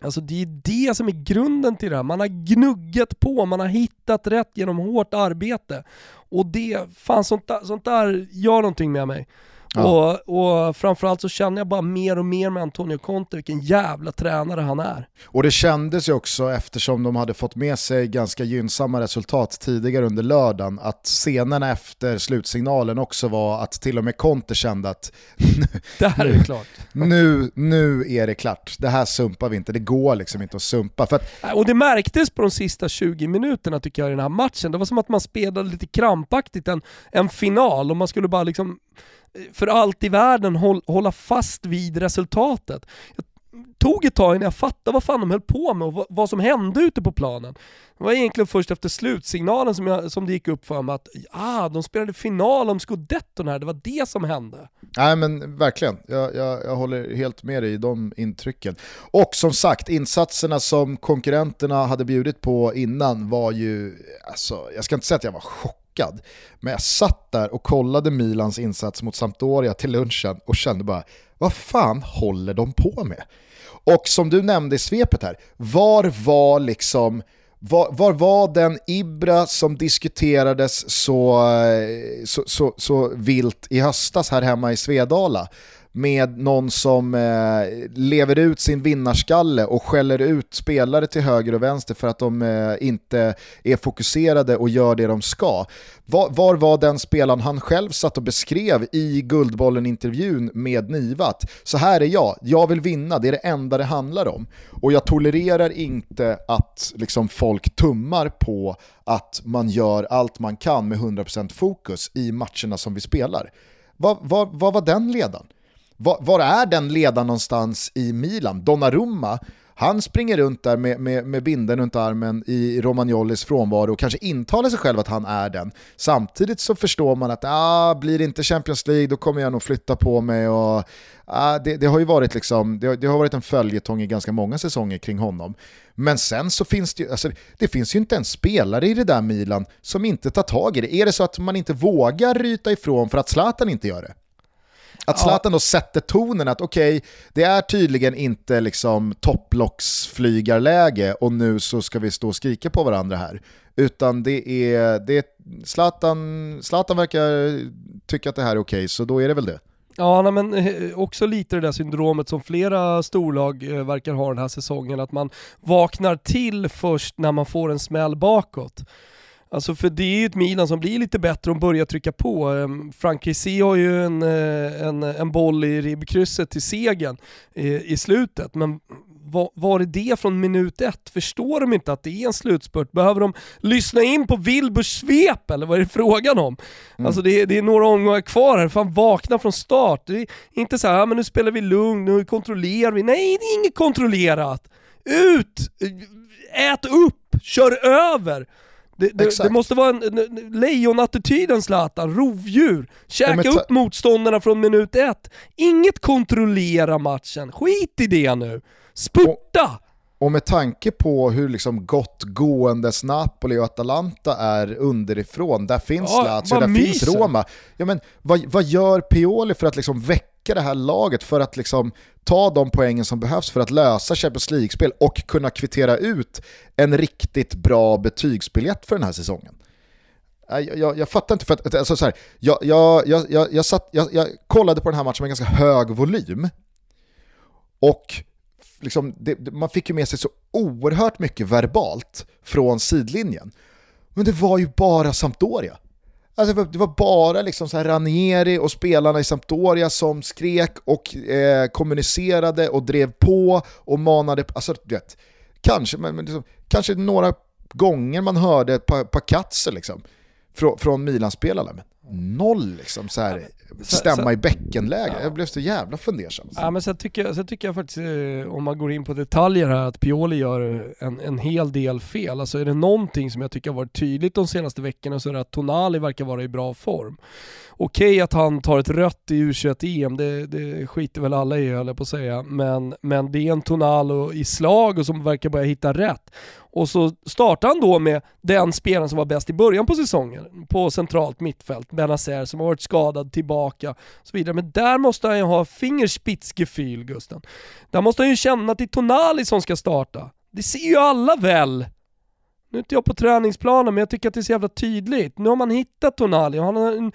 B: Alltså det är det som är grunden till det här. Man har gnuggat på, man har hittat rätt genom hårt arbete. Och det, fan sånt där, sånt där gör någonting med mig. Ja. Och, och framförallt så känner jag bara mer och mer med Antonio Conte vilken jävla tränare han är.
A: Och det kändes ju också eftersom de hade fått med sig ganska gynnsamma resultat tidigare under lördagen att scenerna efter slutsignalen också var att till och med Conte kände att
B: det här är klart.
A: nu, nu är det klart, det här sumpar vi inte, det går liksom inte att sumpa. För att...
B: Och det märktes på de sista 20 minuterna tycker jag i den här matchen, det var som att man spelade lite krampaktigt en, en final och man skulle bara liksom för allt i världen hålla fast vid resultatet. Jag tog ett tag innan jag fattade vad fan de höll på med och vad som hände ute på planen. Det var egentligen först efter slutsignalen som, jag, som det gick upp för mig att ah, de spelade final om scudetton här, det var det som hände.
A: Nej men verkligen, jag, jag, jag håller helt med dig i de intrycken. Och som sagt, insatserna som konkurrenterna hade bjudit på innan var ju, alltså, jag ska inte säga att jag var chockad chockad. Men jag satt där och kollade Milans insats mot Sampdoria till lunchen och kände bara, vad fan håller de på med? Och som du nämnde i svepet här, var var liksom var, var, var den Ibra som diskuterades så, så, så, så vilt i höstas här hemma i Svedala? Med någon som eh, lever ut sin vinnarskalle och skäller ut spelare till höger och vänster för att de eh, inte är fokuserade och gör det de ska. Var, var, var den spelaren han själv satt och beskrev i Guldbollen-intervjun med Nivat? Så här är jag, jag vill vinna, det är det enda det handlar om. Och jag tolererar inte att liksom, folk tummar på att man gör allt man kan med 100% fokus i matcherna som vi spelar. Vad, vad, vad var den ledaren? Var, var, är den ledaren någonstans i Milan? Donnarumma, han springer runt där med, med, med binden runt armen i Romagnolis frånvaro och kanske intalar sig själv att han är den. Samtidigt så förstår man att ah, blir det inte Champions League då kommer jag nog flytta på mig. Och, ah, det, det, har ju varit liksom, det, det har varit en följetong i ganska många säsonger kring honom. Men sen så finns det ju, alltså, det finns ju inte en spelare i det där Milan som inte tar tag i det. Är det så att man inte vågar ryta ifrån för att Zlatan inte gör det? Att Zlatan då sätter tonen att okej, okay, det är tydligen inte liksom topplocksflygarläge och nu så ska vi stå och skrika på varandra här. Utan det är, det är Zlatan, Zlatan verkar tycka att det här är okej, okay, så då är det väl det.
B: Ja, nej, men eh, också lite det där syndromet som flera storlag eh, verkar ha den här säsongen, att man vaknar till först när man får en smäll bakåt. Alltså för det är ju ett Milan som blir lite bättre och börjar trycka på. Ehm, Frank Rissé har ju en, eh, en, en boll i ribbkrysset till segern i, i slutet, men var, var är det från minut ett? Förstår de inte att det är en slutspurt? Behöver de lyssna in på Wilburs svep eller vad är det frågan om? Mm. Alltså det är, det är några omgångar kvar här, fan vakna från start. Det är inte så här, ja, men nu spelar vi lugnt, nu kontrollerar vi. Nej, det är inget kontrollerat! Ut! Ät upp! Kör över! Det, det, det, måste vara en, en lejonattityden Zlatan, rovdjur. Käka ja, upp motståndarna från minut ett. Inget kontrollera matchen, skit i det nu. Spurta!
A: Och, och med tanke på hur liksom gott gåendes Napoli och Atalanta är underifrån, där finns ja, Lazio, där myser. finns Roma. Ja, men, vad, vad gör Pioli för att liksom väcka det här laget, för att liksom ta de poängen som behövs för att lösa Champions League-spel och kunna kvittera ut en riktigt bra betygsbiljett för den här säsongen? Äh, jag, jag, jag, fattar inte, för att alltså så här, jag, jag, jag, jag, satt, jag, jag kollade på den här matchen med ganska hög volym och liksom, det, man fick ju med sig så oerhört mycket verbalt från sidlinjen. Men det var ju bara Sampdoria. Alltså det var bara liksom så här Ranieri och spelarna i Sampdoria som skrek och eh, kommunicerade och drev på och manade. Alltså, vet, kanske, men, liksom, kanske några gånger man hörde ett par, par katser liksom, från, från Milan-spelarna. Men noll liksom så här, stämma i bäckenläge. Ja. Jag blev så jävla fundersam.
B: Ja, men sen tycker, jag, sen tycker jag faktiskt, eh, om man går in på detaljer här, att Pioli gör en, en hel del fel. Alltså är det någonting som jag tycker har varit tydligt de senaste veckorna så är det att Tonali verkar vara i bra form. Okej att han tar ett rött i U21-EM, det, det skiter väl alla i höll jag på att säga, men, men det är en Tonalo i slag och som verkar börja hitta rätt. Och så startar han då med den spelaren som var bäst i början på säsongen, på centralt mittfält, Benazer som har varit skadad tillbaka och så vidare. Men där måste han ju ha fingerspitzgefühl, Gusten. Där måste han ju känna att det är Tonali som ska starta. Det ser ju alla väl. Nu är inte jag på träningsplanen, men jag tycker att det är så jävla tydligt. Nu har man hittat Tonali och han har en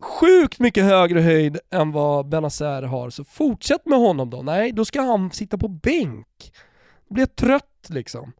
B: sjukt mycket högre höjd än vad Benazer har, så fortsätt med honom då. Nej, då ska han sitta på bänk. Blir trött liksom.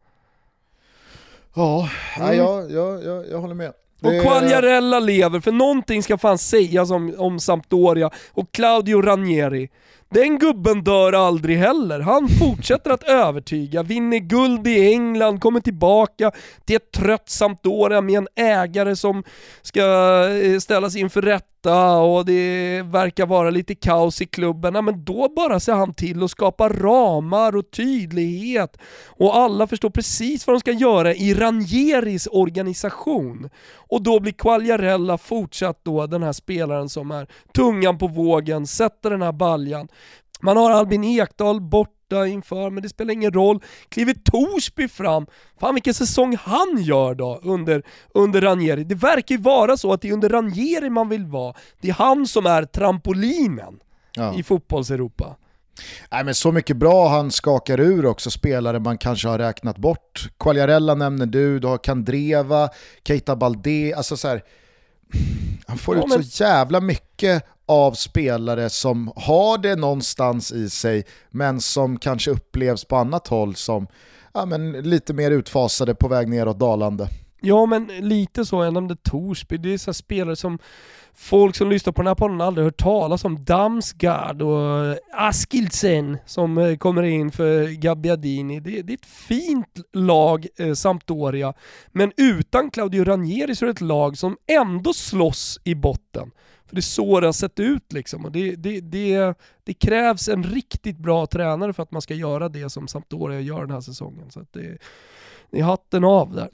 A: Ja, mm. jag, jag, jag, jag håller med.
B: Och Quagliarella lever, för någonting ska fan sägas om, om Sampdoria och Claudio Ranieri. Den gubben dör aldrig heller. Han fortsätter att övertyga, vinner guld i England, kommer tillbaka till ett trött Sampdoria med en ägare som ska eh, ställas inför rätta och det verkar vara lite kaos i klubben. Ja, men då bara ser han till att skapa ramar och tydlighet och alla förstår precis vad de ska göra i Ranieris organisation. Och då blir Quagliarella fortsatt då den här spelaren som är tungan på vågen, sätter den här baljan. Man har Albin Ekdal bort borta inför, men det spelar ingen roll. Kliver Torsby fram, fan vilken säsong han gör då under, under Ranieri. Det verkar ju vara så att det är under Ranieri man vill vara. Det är han som är trampolinen ja. i fotbolls-Europa.
A: Nej, men så mycket bra han skakar ur också spelare man kanske har räknat bort. Quagliarella nämner du, du har Kandreva, Keita Balde, alltså så här, han får ja, ut men... så jävla mycket av spelare som har det någonstans i sig men som kanske upplevs på annat håll som ja, men lite mer utfasade på väg neråt dalande.
B: Ja men lite så, jag nämnde Torsby, det är så spelare som folk som lyssnar på den här podden aldrig hört talas om. Damsgaard och eh, Askildsen som eh, kommer in för Gabbiadini. Det, det är ett fint lag, eh, Sampdoria. Men utan Claudio Ranieri så är det ett lag som ändå slåss i botten. För det är så det har sett ut liksom. Och det, det, det, det krävs en riktigt bra tränare för att man ska göra det som Sampdoria gör den här säsongen. Så det, är hatten av där.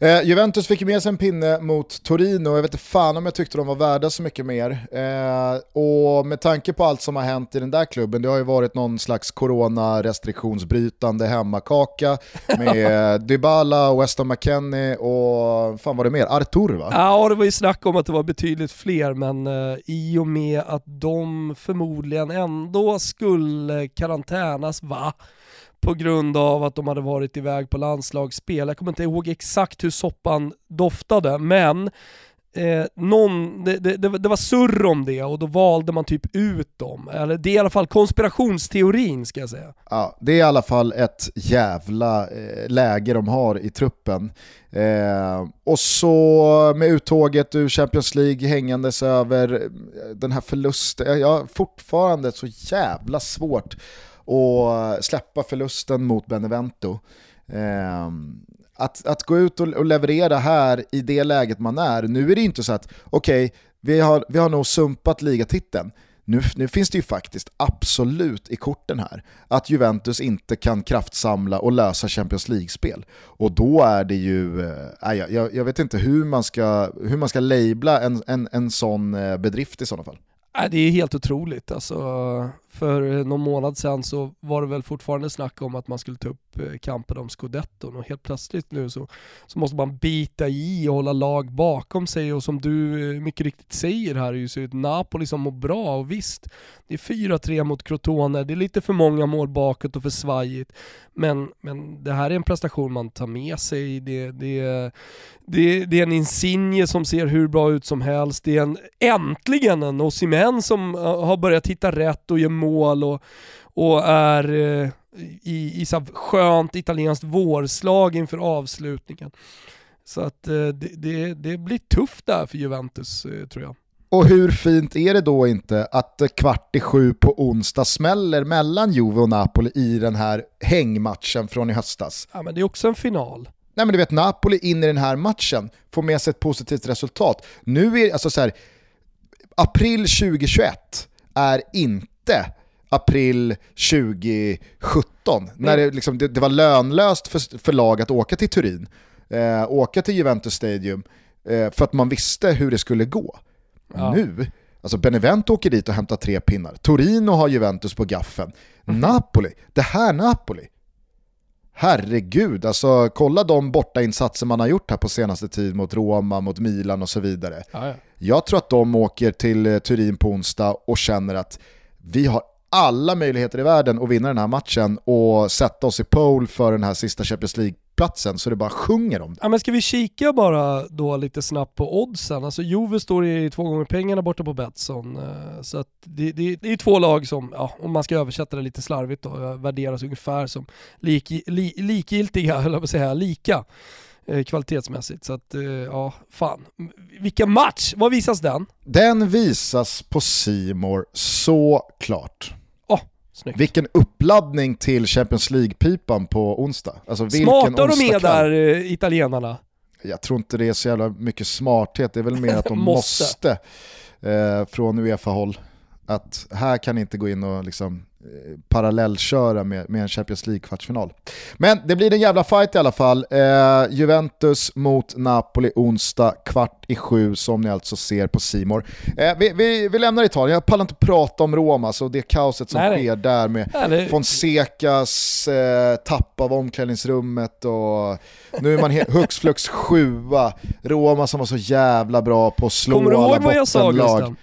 A: Eh, Juventus fick med sig en pinne mot Torino, jag vet inte fan om jag tyckte de var värda så mycket mer. Eh, och med tanke på allt som har hänt i den där klubben, det har ju varit någon slags corona-restriktionsbrytande hemmakaka med Dybala, Weston McKennie och fan var det mer? Artur va?
B: Ja, det var ju snack om att det var betydligt fler, men eh, i och med att de förmodligen ändå skulle karantänas, va? På grund av att de hade varit iväg på landslagsspel. Jag kommer inte ihåg exakt hur soppan doftade, men eh, någon, det, det, det, var surr om det och då valde man typ ut dem. Eller det är i alla fall konspirationsteorin ska jag säga.
A: Ja, det är i alla fall ett jävla eh, läge de har i truppen. Eh, och så med uttåget ur Champions League hängandes över eh, den här förlusten. Jag har fortfarande så jävla svårt och släppa förlusten mot Benevento. Eh, att, att gå ut och, och, leverera här i det läget man är, nu är det inte så att okej, okay, vi, har, vi har nog sumpat ligatiteln. Nu, nu, finns det ju faktiskt absolut i korten här att Juventus inte kan kraftsamla och lösa Champions League-spel. Och då är det ju, äh, jag, jag, vet inte hur man ska, hur man ska labla en, en, en sån eh, bedrift i sådana fall.
B: Det är helt otroligt. Alltså, för eh, någon månad sedan så var det väl fortfarande snack om att man skulle ta upp eh, kampen om scudetton och helt plötsligt nu så, så måste man bita i och hålla lag bakom sig och som du eh, mycket riktigt säger här är ju Napoli som mår bra och visst, det är 4-3 mot Crotone, det är lite för många mål bakåt och för svajigt men, men det här är en prestation man tar med sig, det, det, det, det är en Insigne som ser hur bra ut som helst, det är en, äntligen en Osimhen som har börjat hitta rätt och gör mål och, och är eh, i, i så skönt italienskt vårslag inför avslutningen. Så att eh, det, det, det, blir tufft där för Juventus eh, tror jag.
A: Och hur fint är det då inte att kvart i sju på onsdag smäller mellan Juve och Napoli i den här hängmatchen från i höstas?
B: Ja men det är också en final.
A: Nej men du vet, Napoli in i den här matchen får med sig ett positivt resultat. Nu är alltså så här, april 2021 är inte inte april 2017, när det, liksom, det, det, var lönlöst för, för lag att åka till Turin, eh, åka till Juventus Stadium, eh, för att man visste hur det skulle gå. Ja. Nu, alltså Benevento åker dit och hämtar tre pinnar, Torino har Juventus på gaffen, mm. Napoli, det här Napoli, herregud, alltså kolla de bortainsatser man har gjort här på senaste tid mot Roma, mot Milan och så vidare. Ja, ja. Jag tror att de åker till eh, Turin på onsdag och känner att vi har alla möjligheter i världen att vinna den här matchen och sätta oss i pole för den här sista Champions League-platsen så det bara sjunger om det.
B: Ja, men ska vi kika bara då lite snabbt på oddsen? Alltså Juve står i två gånger pengarna borta på Betsson. Eh, så att det, det, det är två lag som, ja, om man ska översätta det lite slarvigt då, värderas ungefär som lik, li, likgiltiga, höll jag på att säga, lika. Eh, kvalitetsmässigt. Så att, eh, ja, fan. Vilken match! Var visas den?
A: Den visas på Simor såklart.
B: Oh, snyggt.
A: Vilken uppladdning till Champions League-pipan på onsdag. Alltså,
B: Smarta de är där, eh, italienarna?
A: Jag tror inte det är så jävla mycket smarthet, det är väl mer att de måste, måste eh, från Uefa-håll. Att här kan ni inte gå in och liksom parallellköra med, med en Champions League-kvartsfinal. Men det blir en jävla fight i alla fall. Eh, Juventus mot Napoli onsdag kvart i sju som ni alltså ser på Simor. Eh, vi, vi, vi, lämnar Italien, jag pallar inte prata om Roma, så det kaoset som nej, sker där med nej, Fonsecas eh, tapp av omklädningsrummet och nu är man hux flux sjua. Roma som var så jävla bra på att slå alla bottenlag. Kommer du ihåg vad jag sa Gusten?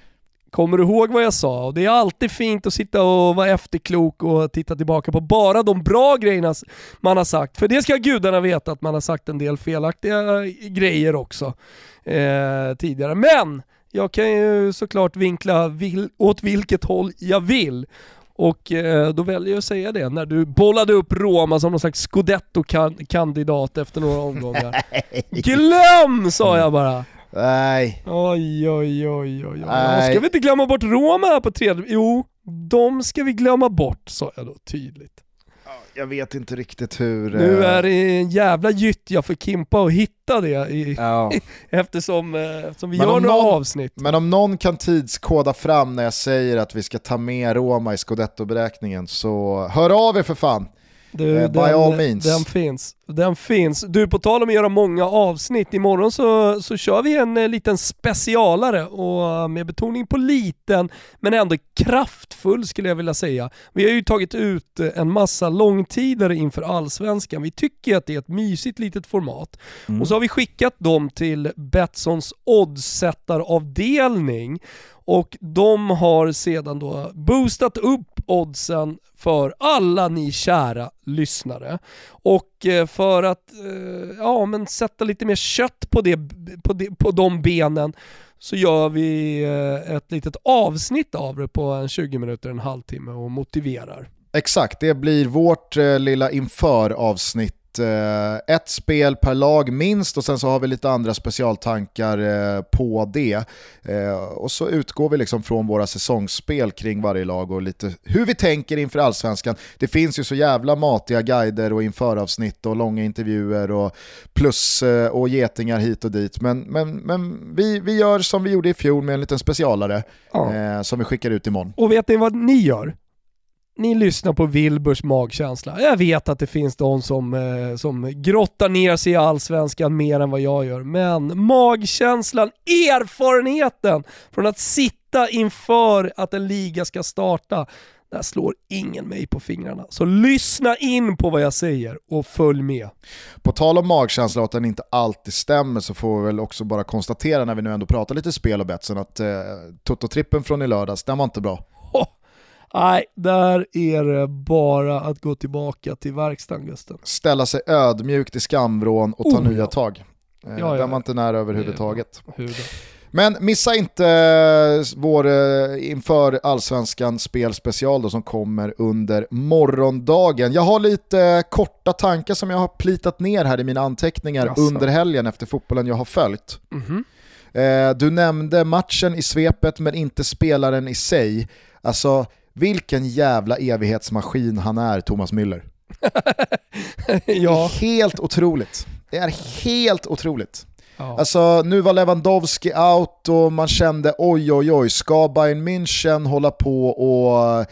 B: Kommer du ihåg vad jag sa? Och det är alltid fint att sitta och vara efterklok och titta tillbaka på bara de bra grejerna man har sagt. För det ska gudarna veta att man har sagt en del felaktiga grejer också eh, tidigare. Men jag kan ju såklart vinkla vil åt vilket håll jag vill. Och eh, då väljer jag att säga det när du bollade upp Roma som någon slags scudetto-kandidat efter några omgångar. Glöm sa jag bara!
A: Nej.
B: Oj, oj, oj, oj. oj. Ska vi inte glömma bort Roma här på tredje? Jo, de ska vi glömma bort, sa jag då tydligt.
A: Jag vet inte riktigt hur...
B: Nu är det en jävla gyttja för Kimpa att hitta det i, ja. eftersom, eh, eftersom vi men gör några någon, avsnitt.
A: Men om någon kan tidskoda fram när jag säger att vi ska ta med Roma i scudetto-beräkningen så hör av er för fan. Du, uh, by den, all means.
B: Den finns. Den finns. Du, på tal om att göra många avsnitt, imorgon så, så kör vi en eh, liten specialare och eh, med betoning på liten, men ändå kraftfull skulle jag vilja säga. Vi har ju tagit ut eh, en massa långtidare inför allsvenskan. Vi tycker att det är ett mysigt litet format. Mm. Och så har vi skickat dem till Betssons oddsättaravdelning och de har sedan då boostat upp oddsen för alla ni kära lyssnare. Och eh, för att eh, ja, men sätta lite mer kött på, det, på, det, på de benen så gör vi eh, ett litet avsnitt av det på en 20 minuter, en halvtimme och motiverar.
A: Exakt, det blir vårt lilla inför-avsnitt Eh, ett spel per lag minst och sen så har vi lite andra specialtankar eh, på det. Eh, och så utgår vi liksom från våra säsongsspel kring varje lag och lite hur vi tänker inför allsvenskan. Det finns ju så jävla matiga guider och införavsnitt och långa intervjuer och plus och getingar hit och dit. Men, men, men vi, vi gör som vi gjorde i fjol med en liten specialare ja. som vi skickar ut imorgon.
B: Och vet ni vad ni gör? Ni lyssnar på Wilburs magkänsla. Jag vet att det finns de som, eh, som grottar ner sig i allsvenskan mer än vad jag gör, men magkänslan, erfarenheten från att sitta inför att en liga ska starta, där slår ingen mig på fingrarna. Så lyssna in på vad jag säger och följ med.
A: På tal om magkänsla och att den inte alltid stämmer så får vi väl också bara konstatera när vi nu ändå pratar lite spel och betsen att eh, Toto-trippen från i lördags, den var inte bra.
B: Nej, där är det bara att gå tillbaka till verkstaden Gusten.
A: Ställa sig ödmjukt i skamvrån och ta oh, nya ja. tag. Eh, ja, Den var inte nära överhuvudtaget. Men missa inte eh, vår eh, inför Allsvenskan spelspecial då som kommer under morgondagen. Jag har lite korta tankar som jag har plitat ner här i mina anteckningar Jaså. under helgen efter fotbollen jag har följt. Mm -hmm. Du nämnde matchen i svepet men inte spelaren i sig. Alltså vilken jävla evighetsmaskin han är, Thomas Müller. ja. Helt otroligt. Det är helt otroligt. Ja. Alltså nu var Lewandowski out och man kände oj oj oj, ska Bayern München hålla på och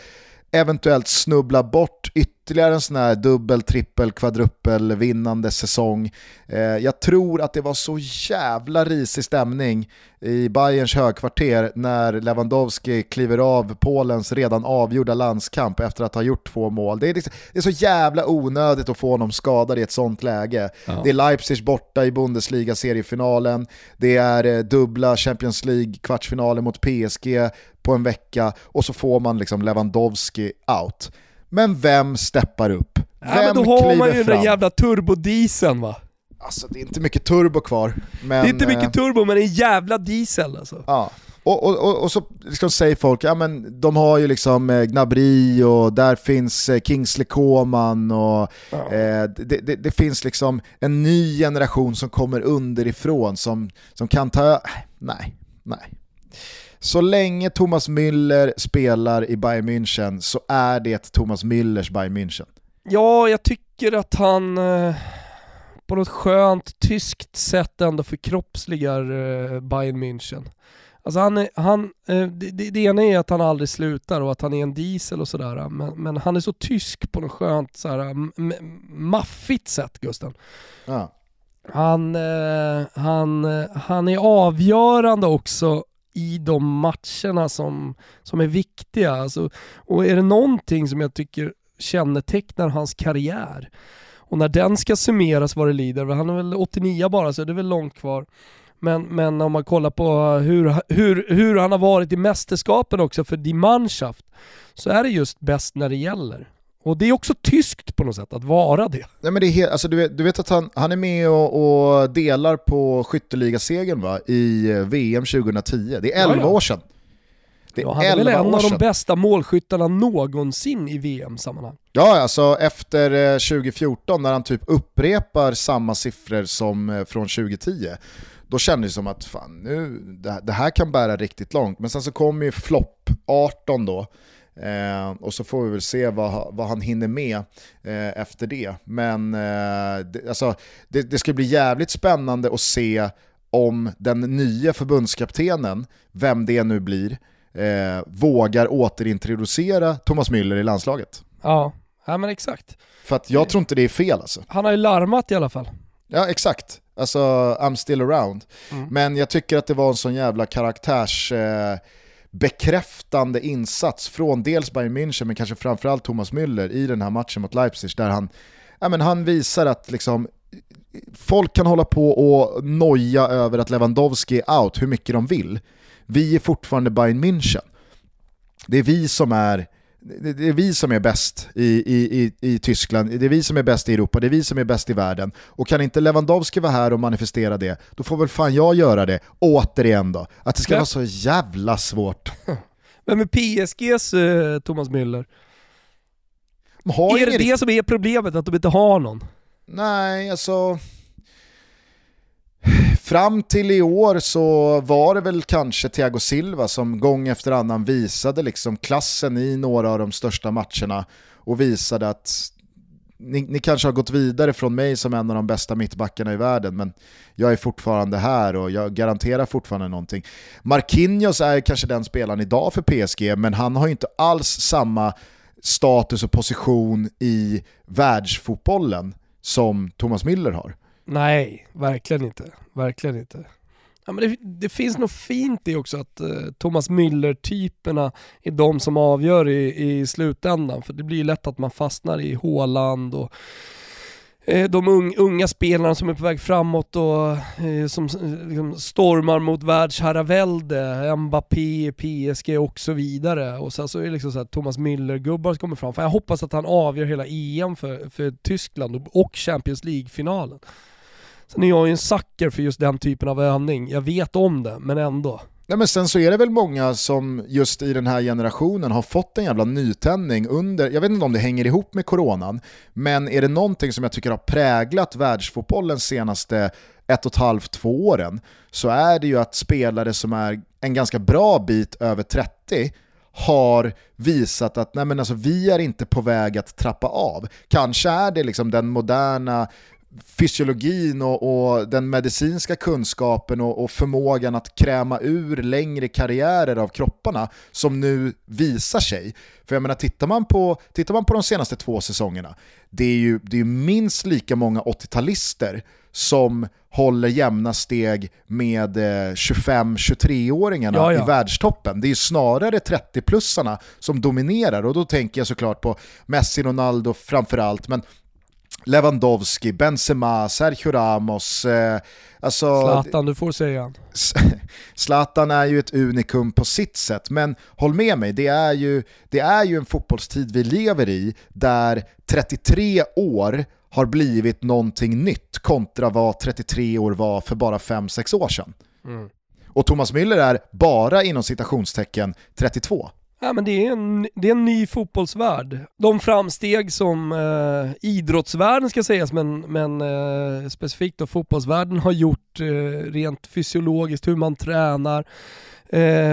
A: eventuellt snubbla bort ytterligare en sån här dubbel, trippel, kvadruppel vinnande säsong. Eh, jag tror att det var så jävla risig stämning i Bayerns högkvarter när Lewandowski kliver av Polens redan avgjorda landskamp efter att ha gjort två mål. Det är, liksom, det är så jävla onödigt att få honom skadad i ett sånt läge. Ja. Det är Leipzig borta i Bundesliga-seriefinalen, det är eh, dubbla Champions League-kvartsfinaler mot PSG på en vecka och så får man liksom Lewandowski out. Men vem steppar upp? Vem ja, men
B: då har man ju fram? den jävla turbodieseln va?
A: Alltså det är inte mycket turbo kvar. Men,
B: det är inte mycket eh, turbo men en jävla diesel alltså.
A: Ja. Och, och, och, och så liksom säger folk, ja men de har ju liksom eh, Gnabry och där finns eh, Kingsley Coman och ja. eh, det, det, det, finns liksom en ny generation som kommer underifrån som, som kan ta, nej, nej. Så länge Thomas Müller spelar i Bayern München så är det Thomas Müllers Bayern München.
B: Ja, jag tycker att han eh, på något skönt tyskt sätt ändå förkroppsligar eh, Bayern München. Alltså han, han, eh, det, det, ena är att han aldrig slutar och att han är en diesel och sådär, men, men han är så tysk på något skönt så här, maffigt sätt Gusten. Ja. Han, han, han är avgörande också i de matcherna som, som är viktiga. Alltså, och är det någonting som jag tycker kännetecknar hans karriär och när den ska summeras vad det lider, han är väl 89 bara så det är väl långt kvar. Men, men om man kollar på hur, hur, hur han har varit i mästerskapen också för Die Mannschaft så är det just bäst när det gäller. Och det är också tyskt på något sätt att vara det.
A: Nej, men det är alltså, du, vet, du vet att han, han är med och, och delar på skytteligasegern va? i eh, VM 2010. Det är 11 ja, ja. år sedan.
B: Det är ja, han är väl en av de bästa målskyttarna någonsin i VM-sammanhang.
A: Ja, alltså efter 2014 eh, när han typ upprepar samma siffror som eh, från 2010 då kändes det som att fan, nu, det, här kan bära riktigt långt. Men sen så kommer ju flopp 18 då, Eh, och så får vi väl se vad, vad han hinner med eh, efter det. Men eh, det, alltså, det, det, ska bli jävligt spännande att se om den nya förbundskaptenen, vem det nu blir, eh, vågar återintroducera Thomas Müller i landslaget.
B: Ja, ja men exakt.
A: För att jag tror inte det är fel alltså.
B: Han har ju larmat i alla fall.
A: Ja, exakt. Alltså, I'm still around. Mm. Men jag tycker att det var en sån jävla karaktärs... Eh, bekräftande insats från dels Bayern München men kanske framförallt Thomas Müller i den här matchen mot Leipzig där han, ja, men han visar att liksom, folk kan hålla på och noja över att Lewandowski är out hur mycket de vill. vi är fortfarande Bayern München. Det är vi som är det är vi som är bäst i, i, i, i Tyskland, det är vi som är bäst i Europa, det är vi som är bäst i världen. Och kan inte Lewandowski vara här och manifestera det, då får väl fan jag göra det, återigen då. Att det ska ja. vara så jävla svårt.
B: Vem är PSGs eh, Thomas Müller? är det det som är problemet, att de inte har någon?
A: Nej, alltså... Fram till i år så var det väl kanske Thiago Silva som gång efter annan visade liksom klassen i några av de största matcherna och visade att ni, ni, kanske har gått vidare från mig som en av de bästa mittbackarna i världen, men jag är fortfarande här och jag garanterar fortfarande någonting. Marquinhos är kanske den spelaren idag för PSG, men han har ju inte alls samma status och position i världsfotbollen som Thomas Müller har.
B: Nej, verkligen inte. Verkligen inte. Ja, men det, det finns något fint i också att eh, Thomas Müller-typerna är de som avgör i, i slutändan. För det blir ju lätt att man fastnar i Håland och eh, de unga spelarna som är på väg framåt och eh, som eh, liksom stormar mot världsherravälde, Mbappé, PSG och så vidare. Och sen så är det liksom så att Thomas Müller-gubbar kommer fram. För jag hoppas att han avgör hela EM för, för Tyskland och Champions League-finalen. Sen är jag ju en sucker för just den typen av övning. Jag vet om det, men ändå.
A: Nej, men sen så är det väl många som just i den här generationen har fått en jävla nytändning under, jag vet inte om det hänger ihop med coronan, men är det någonting som jag tycker har präglat världsfotbollen senaste ett och ett halvt, två åren, så är det ju att spelare som är en ganska bra bit över 30 har visat att nej men alltså, vi är inte på väg att trappa av. Kanske är det liksom den moderna fysiologin och, och, den medicinska kunskapen och, och, förmågan att kräma ur längre karriärer av kropparna som nu visar sig. För jag menar, tittar man på, tittar man på de senaste två säsongerna, det är ju, det är minst lika många 80-talister som håller jämna steg med 25-23-åringarna eh, ja, ja. i världstoppen. Det är ju snarare 30-plussarna som dominerar och då tänker jag såklart på Messi, Ronaldo framförallt, men Lewandowski, Benzema, Sergio Ramos. Eh, alltså,
B: Zlatan, du får säga.
A: Zlatan är ju ett unikum på sitt sätt, men håll med mig, det är, ju, det är ju en fotbollstid vi lever i där 33 år har blivit någonting nytt kontra vad 33 år var för bara 5-6 år sedan. Mm. Och Thomas Müller är bara inom citationstecken 32.
B: Ja, men det, är en, det är en ny fotbollsvärld. De framsteg som eh, idrottsvärlden ska sägas, men, men eh, specifikt då fotbollsvärlden har gjort eh, rent fysiologiskt, hur man tränar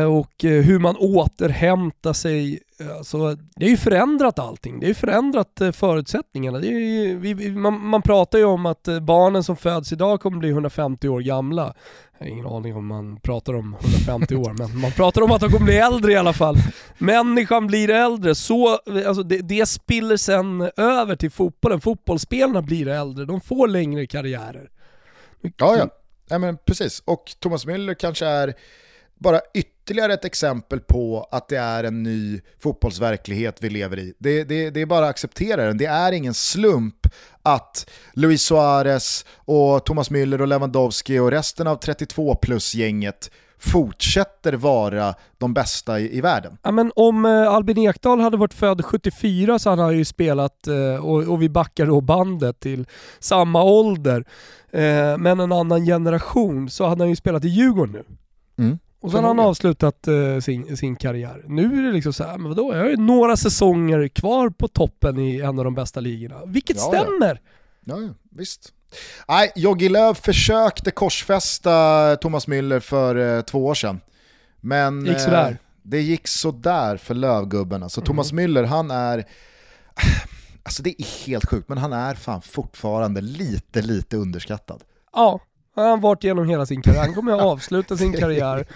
B: och eh, hur man återhämtar sig. Alltså, det har ju förändrat allting. Det har ju förändrat eh, förutsättningarna. Ju, vi, man, man pratar ju om att barnen som föds idag kommer bli 150 år gamla. Jag har ingen aning om man pratar om 150 år, men man pratar om att de kommer bli äldre i alla fall. Människan blir äldre, så, alltså det, det spiller sen över till fotbollen. Fotbollsspelarna blir äldre, de får längre karriärer.
A: Ja, ja. ja men precis. Och Thomas Müller kanske är bara ytterligare ett exempel på att det är en ny fotbollsverklighet vi lever i. Det, det, det är bara att acceptera den. Det är ingen slump att Luis Suarez och Thomas Müller och Lewandowski och resten av 32 plus-gänget fortsätter vara de bästa i, i, världen.
B: Ja, men om eh, Albin Ekdal hade varit född 74 så hade han ju spelat, eh, och, och, vi backar då bandet till samma ålder, eh, men en annan generation, så hade han ju spelat i Djurgården nu. Mm. Och sen har han avslutat uh, sin, sin karriär. Nu är det liksom så här, men vadå, jag har ju några säsonger kvar på toppen i en av de bästa ligorna. Vilket ja, stämmer!
A: Ja, ja visst. Nej, Jogi Löw försökte korsfästa Thomas Müller för uh, två år sedan. Men
B: gick sådär. Uh,
A: det gick sådär för Lövgubben. Alltså mm. Thomas Müller, han är... Alltså det är helt sjukt, men han är fan fortfarande lite, lite underskattad.
B: Ja, han har varit igenom hela sin karriär. Han kommer att avsluta sin karriär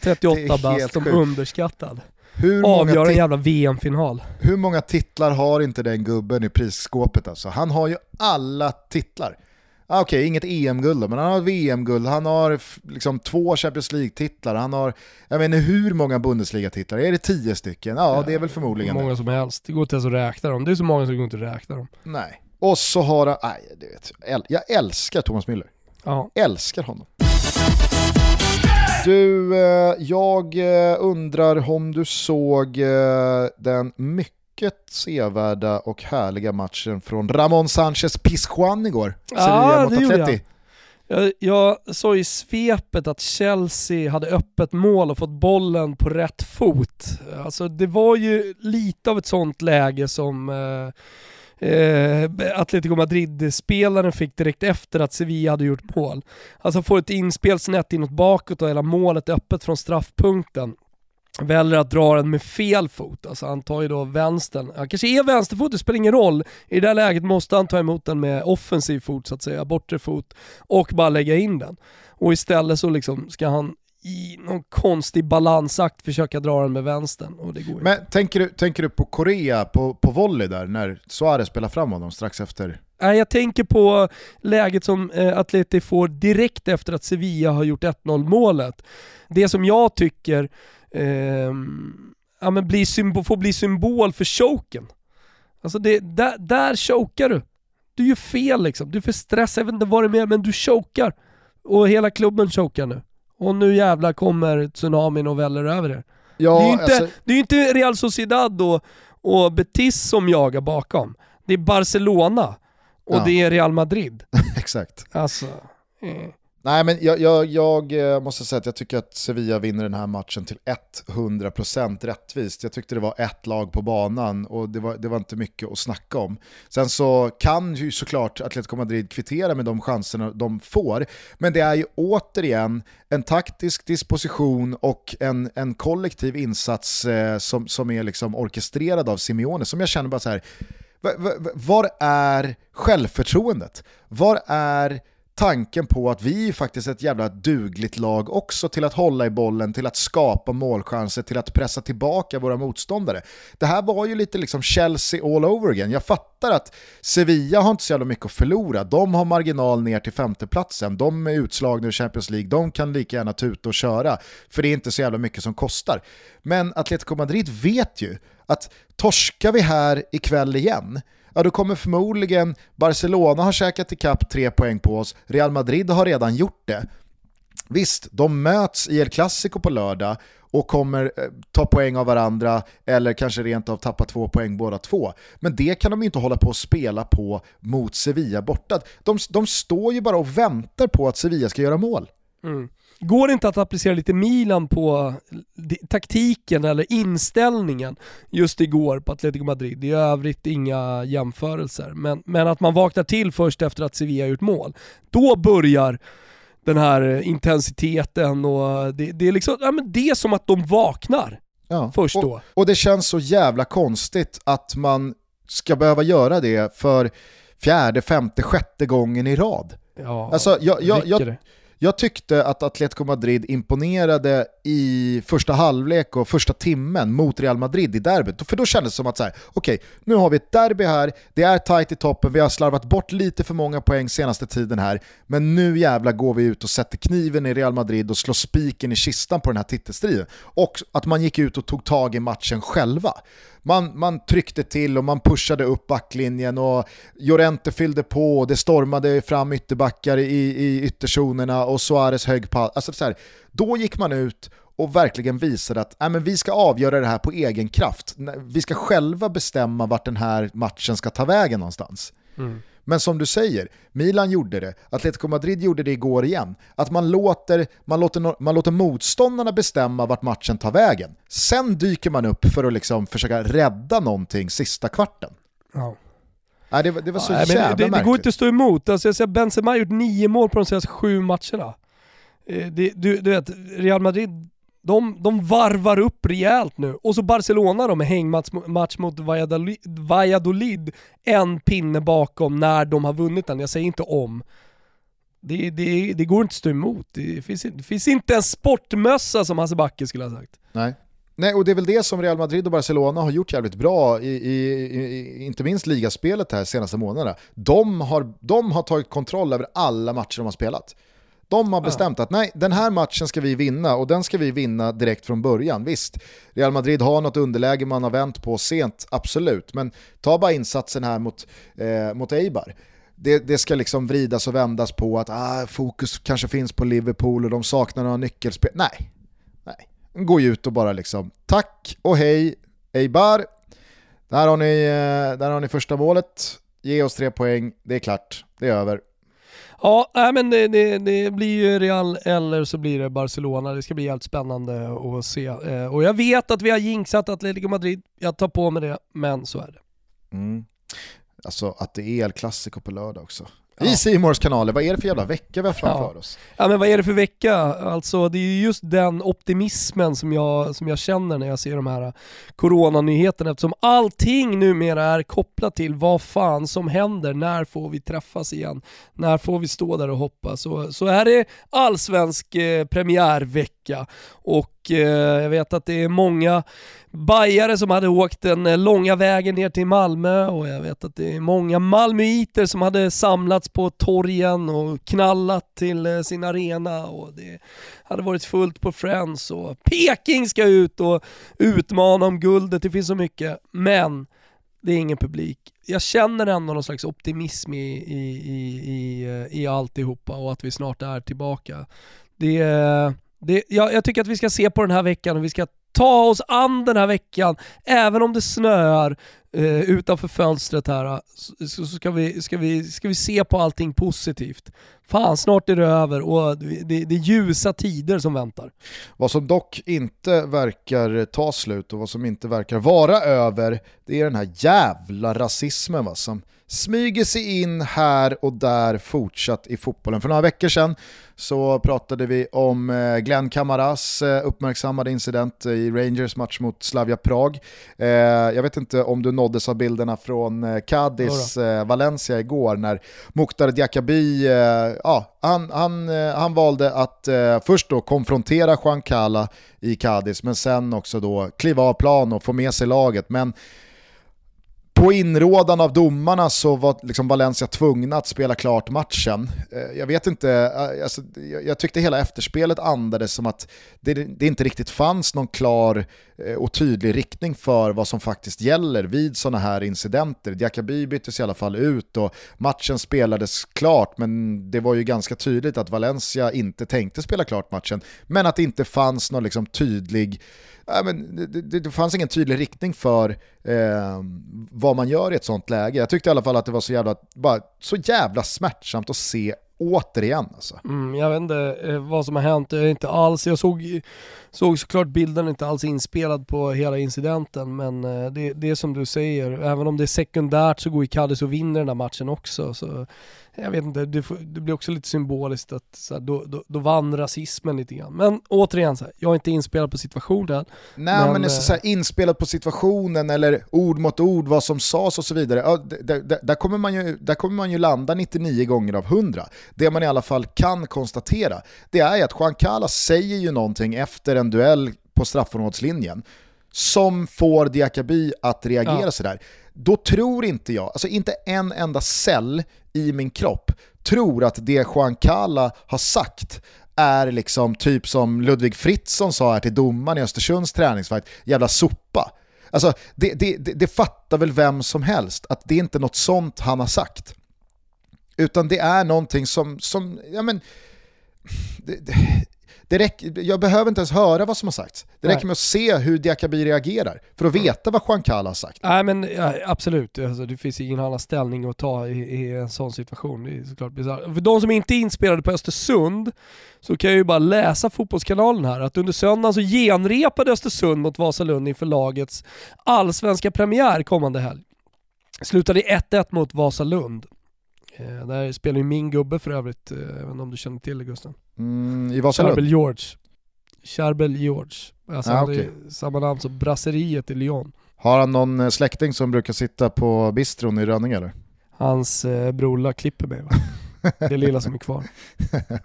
B: 38 bast som underskattad. Hur Avgör en jävla VM-final.
A: Hur många titlar har inte den gubben i prisskåpet alltså? Han har ju alla titlar. Ah, Okej, okay, inget EM-guld men han har VM-guld, han har liksom två Champions League-titlar, han har, jag vet inte hur många Bundesliga-titlar, är det tio stycken? Ja, ja det är väl förmodligen
B: Hur många
A: det.
B: som helst, det går inte ens att räkna dem. Det är så många som går inte att räkna dem.
A: Nej, och så har han, nej, du vet, jag älskar Thomas Müller. Ja. Älskar honom. Du, eh, jag eh, undrar om du såg eh, den mycket sevärda och härliga matchen från Ramon Sanchez Pizjuan igår.
B: Ja, det gjorde jag. Jag, jag såg i svepet att Chelsea hade öppet mål och fått bollen på rätt fot. Alltså det var ju lite av ett sånt läge som eh, eh, Atletico Madrid-spelaren fick direkt efter att Sevilla hade gjort mål. Alltså får ett inspel snett inåt bakåt och hela målet öppet från straffpunkten väljer att dra den med fel fot, alltså han tar ju då vänstern. Han kanske är vänsterfot, det spelar ingen roll. I det här läget måste han ta emot den med offensiv fot så att säga, bortre fot, och bara lägga in den. Och istället så liksom ska han i någon konstig balansakt försöka dra den med vänstern och det går
A: Men tänker du, tänker du på Korea på, på volley där, när Suarez spelar fram honom strax efter?
B: Nej, jag tänker på läget som eh, Atleti får direkt efter att Sevilla har gjort 1-0 målet. Det som jag tycker eh, ja, men bli symbol, får bli symbol för choken. Alltså det, där, där chokar du. Du gör fel liksom, du är för stressad, jag vet inte vad det är mer, men du chokar. Och hela klubben chokar nu. Och nu jävlar kommer tsunamin och väller över er. Ja, det är ju inte, alltså... det är inte Real Sociedad och, och Betis som jagar bakom. Det är Barcelona och ja. det är Real Madrid.
A: Exakt.
B: Alltså, eh.
A: Nej men jag, jag, jag, eh, måste säga att jag tycker att Sevilla vinner den här matchen till 100% rättvist. Jag tyckte det var ett lag på banan och det var, det var inte mycket att snacka om. Sen så kan ju såklart Atletico Madrid kvittera med de chanserna de får, men det är ju återigen en taktisk disposition och en, en kollektiv insats eh, som, som är liksom orkestrerad av Simeone som jag känner bara så här, var är självförtroendet? Var är tanken på att vi är faktiskt ett jävla dugligt lag också till att hålla i bollen, till att skapa målchanser, till att pressa tillbaka våra motståndare. Det här var ju lite liksom Chelsea all over again. Jag fattar att Sevilla har inte så jävla mycket att förlora. De har marginal ner till femteplatsen, de är utslagna ur Champions League, de kan lika gärna tuta och köra, för det är inte så jävla mycket som kostar. Men Atletico Madrid vet ju att torskar vi här ikväll igen, ja då kommer förmodligen Barcelona ha käkat ikapp tre poäng på oss, Real Madrid har redan gjort det. Visst, de möts i El Clasico på lördag och kommer eh, ta poäng av varandra eller kanske rent av tappa två poäng båda två. Men det kan de inte hålla på att spela på mot Sevilla borta. De, de står ju bara och väntar på att Sevilla ska göra mål.
B: Mm. Går det inte att applicera lite Milan på taktiken eller inställningen just igår på Atletico Madrid? I övrigt inga jämförelser. Men, men att man vaknar till först efter att Sevilla gjort mål. Då börjar den här intensiteten och det, det är liksom, ja men det är som att de vaknar. Ja. Först då.
A: Och, och det känns så jävla konstigt att man ska behöva göra det för fjärde, femte, sjätte gången i rad.
B: Ja,
A: alltså, jag, jag, jag, jag tyckte att Atletico Madrid imponerade i första halvlek och första timmen mot Real Madrid i derbyt. För då kändes det som att så här, okej, okay, nu har vi ett derby här, det är tight i toppen, vi har slarvat bort lite för många poäng senaste tiden här, men nu jävla går vi ut och sätter kniven i Real Madrid och slår spiken i kistan på den här titelstriden. Och att man gick ut och tog tag i matchen själva man, man tryckte till och man pushade upp backlinjen och Jorente fyllde på och det stormade fram ytterbackar i, i ytterzonerna och Suarez högg på. Alltså så här, då gick man ut och verkligen visade att äh, men vi ska avgöra det här på egen kraft. Vi ska själva bestämma vart den här matchen ska ta vägen någonstans. Mm. Men som du säger, Milan gjorde det, Atletico Madrid gjorde det igår igen. Att man låter, man låter, man låter motståndarna bestämma vart matchen tar vägen. Sen dyker man upp för att liksom försöka rädda någonting sista kvarten.
B: Ja.
A: Nej, det, det var så ja, jävla
B: det,
A: det,
B: det går inte att stå emot. Alltså, jag ser Benzema har gjort nio mål på de senaste sju matcherna. Eh, det, du, du vet, Real Madrid de, de varvar upp rejält nu. Och så Barcelona då med hängmatch mot Valladolid, Valladolid, en pinne bakom när de har vunnit den. Jag säger inte om. Det, det, det går inte att stå emot. Det finns, det finns inte en sportmössa som Hasse Backe skulle ha sagt.
A: Nej. Nej, och det är väl det som Real Madrid och Barcelona har gjort jävligt bra, i, i, i inte minst ligaspelet här senaste månaderna. De har, de har tagit kontroll över alla matcher de har spelat. De har bestämt att nej, den här matchen ska vi vinna och den ska vi vinna direkt från början. Visst, Real Madrid har något underläge man har vänt på sent, absolut. Men ta bara insatsen här mot, eh, mot Eibar. det, det ska liksom vridas och vändas på att ah, fokus kanske finns på Liverpool och de saknar några nyckelspel. Nej, nej. Gå ut och bara liksom tack och hej, Eibar. Där har, ni, eh, där har ni första målet, ge oss tre poäng, det är klart, det är över.
B: Ja, men det, det, det, blir ju Real eller så blir det Barcelona. Det ska bli helt spännande att se. Eh, och jag vet att vi har jinxat Atletico Madrid, jag tar på mig det, men så är det.
A: Mm. Alltså att det är El Clasico på lördag också. Ja. I Simors kanaler, vad är det för jävla vecka vi har framför
B: ja.
A: oss?
B: Ja men vad är det för vecka? Alltså det är just den optimismen som jag, som jag känner när jag ser de här coronanyheterna eftersom allting numera är kopplat till vad fan som händer, när får vi träffas igen, när får vi stå där och hoppa. Så, så är det allsvensk eh, premiärvecka och Eh, jag vet att det är många bajare som hade åkt den eh, långa vägen ner till Malmö och jag vet att det är många malmöiter som hade samlats på torgen och knallat till eh, sin arena och det hade varit fullt på Friends och Peking ska ut och utmana om guldet, det finns så mycket. Men det är ingen publik. Jag känner ändå någon slags optimism i, i, i, i, i alltihopa och att vi snart är tillbaka. Det, det, jag, jag tycker att vi ska se på den här veckan och vi ska ta oss an den här veckan, även om det snöar eh, utanför fönstret här, så, så, ska, vi, ska, vi, ska vi se på allting positivt. Fan, snart är det över och det, det är ljusa tider som väntar.
A: Vad som dock inte verkar ta slut och vad som inte verkar vara över, det är den här jävla rasismen va, som smyger sig in här och där fortsatt i fotbollen. För några veckor sedan så pratade vi om eh, Glenn Kamaras eh, uppmärksammade incident i Rangers match mot Slavia Prag. Eh, jag vet inte om du nåddes av bilderna från Cadiz Valencia igår när Mukhtar Diakaby, ja, han, han, eh, han valde att eh, först då konfrontera Juan Cala i Cadiz men sen också då kliva av plan och få med sig laget. Men på inrådan av domarna så var liksom Valencia tvungna att spela klart matchen. Eh, jag vet inte, eh, alltså, jag tyckte hela efterspelet andades som att det, det, inte riktigt fanns någon klar eh, Eh, och tydlig riktning för vad som faktiskt gäller vid sådana här incidenter. Diakaby byttes i alla fall ut och matchen spelades klart men det var ju ganska tydligt att Valencia inte tänkte spela klart matchen men att det inte fanns någon liksom tydlig Nej, men det, det, det, fanns ingen tydlig riktning för eh, vad man gör i ett sånt läge. Jag tyckte i alla fall att det var så jävla, bara, så jävla smärtsamt att se återigen. Alltså.
B: Mm, jag vet inte eh, vad som har hänt, jag, inte alls, jag såg, såg såklart bilden inte alls inspelad på hela incidenten men eh, det, det är som du säger, även om det är sekundärt så går ju Kallis och vinner den här matchen också. Så jag vet inte, det, det blir också lite symboliskt att så här, då, då, då vann rasismen lite grann. Men återigen, så här, jag är inte inspelad på situationen.
A: Nej men, men så, så här, inspelad på situationen eller ord mot ord, vad som sades och så vidare. Ja, där, där, där, kommer man ju, där kommer man ju landa 99 gånger av 100. Det man i alla fall kan konstatera, det är att Juan Carlos säger ju någonting efter en duell på straffområdeslinjen som får Diakaby att reagera ja. sådär då tror inte jag, alltså inte en enda cell i min kropp tror att det Juan Cala har sagt är liksom typ som Ludvig Fritzson sa här till domaren i Östersunds träningsfight, jävla sopa. Alltså det, det, det, det fattar väl vem som helst att det är inte något sånt han har sagt. Utan det är någonting som, som ja men, det, det, räcker, jag behöver inte ens höra vad som har sagts. Det räcker med att se hur Diakaby reagerar för att veta vad Juan har sagt.
B: Nej men ja, absolut, alltså, det finns ingen annan ställning att ta i, i en sån situation. Det är såklart bizarrt. För de som inte är inspelade på Östersund så kan jag ju bara läsa Fotbollskanalen här att under söndagen så genrepade Östersund mot Vasalund inför lagets allsvenska premiär kommande helg. Slutade 1-1 mot Vasalund. Eh, där spelar ju min gubbe för övrigt, eh, inte om du känner till det Gusten?
A: Mm, I Vasalund?
B: Charbel George. Charbel George. Alltså ah, okay. samma namn som Brasseriet i Lyon.
A: Har han någon eh, släkting som brukar sitta på bistron i Rönninge eller?
B: Hans eh, brorla klipper mig va? Det lilla som är kvar.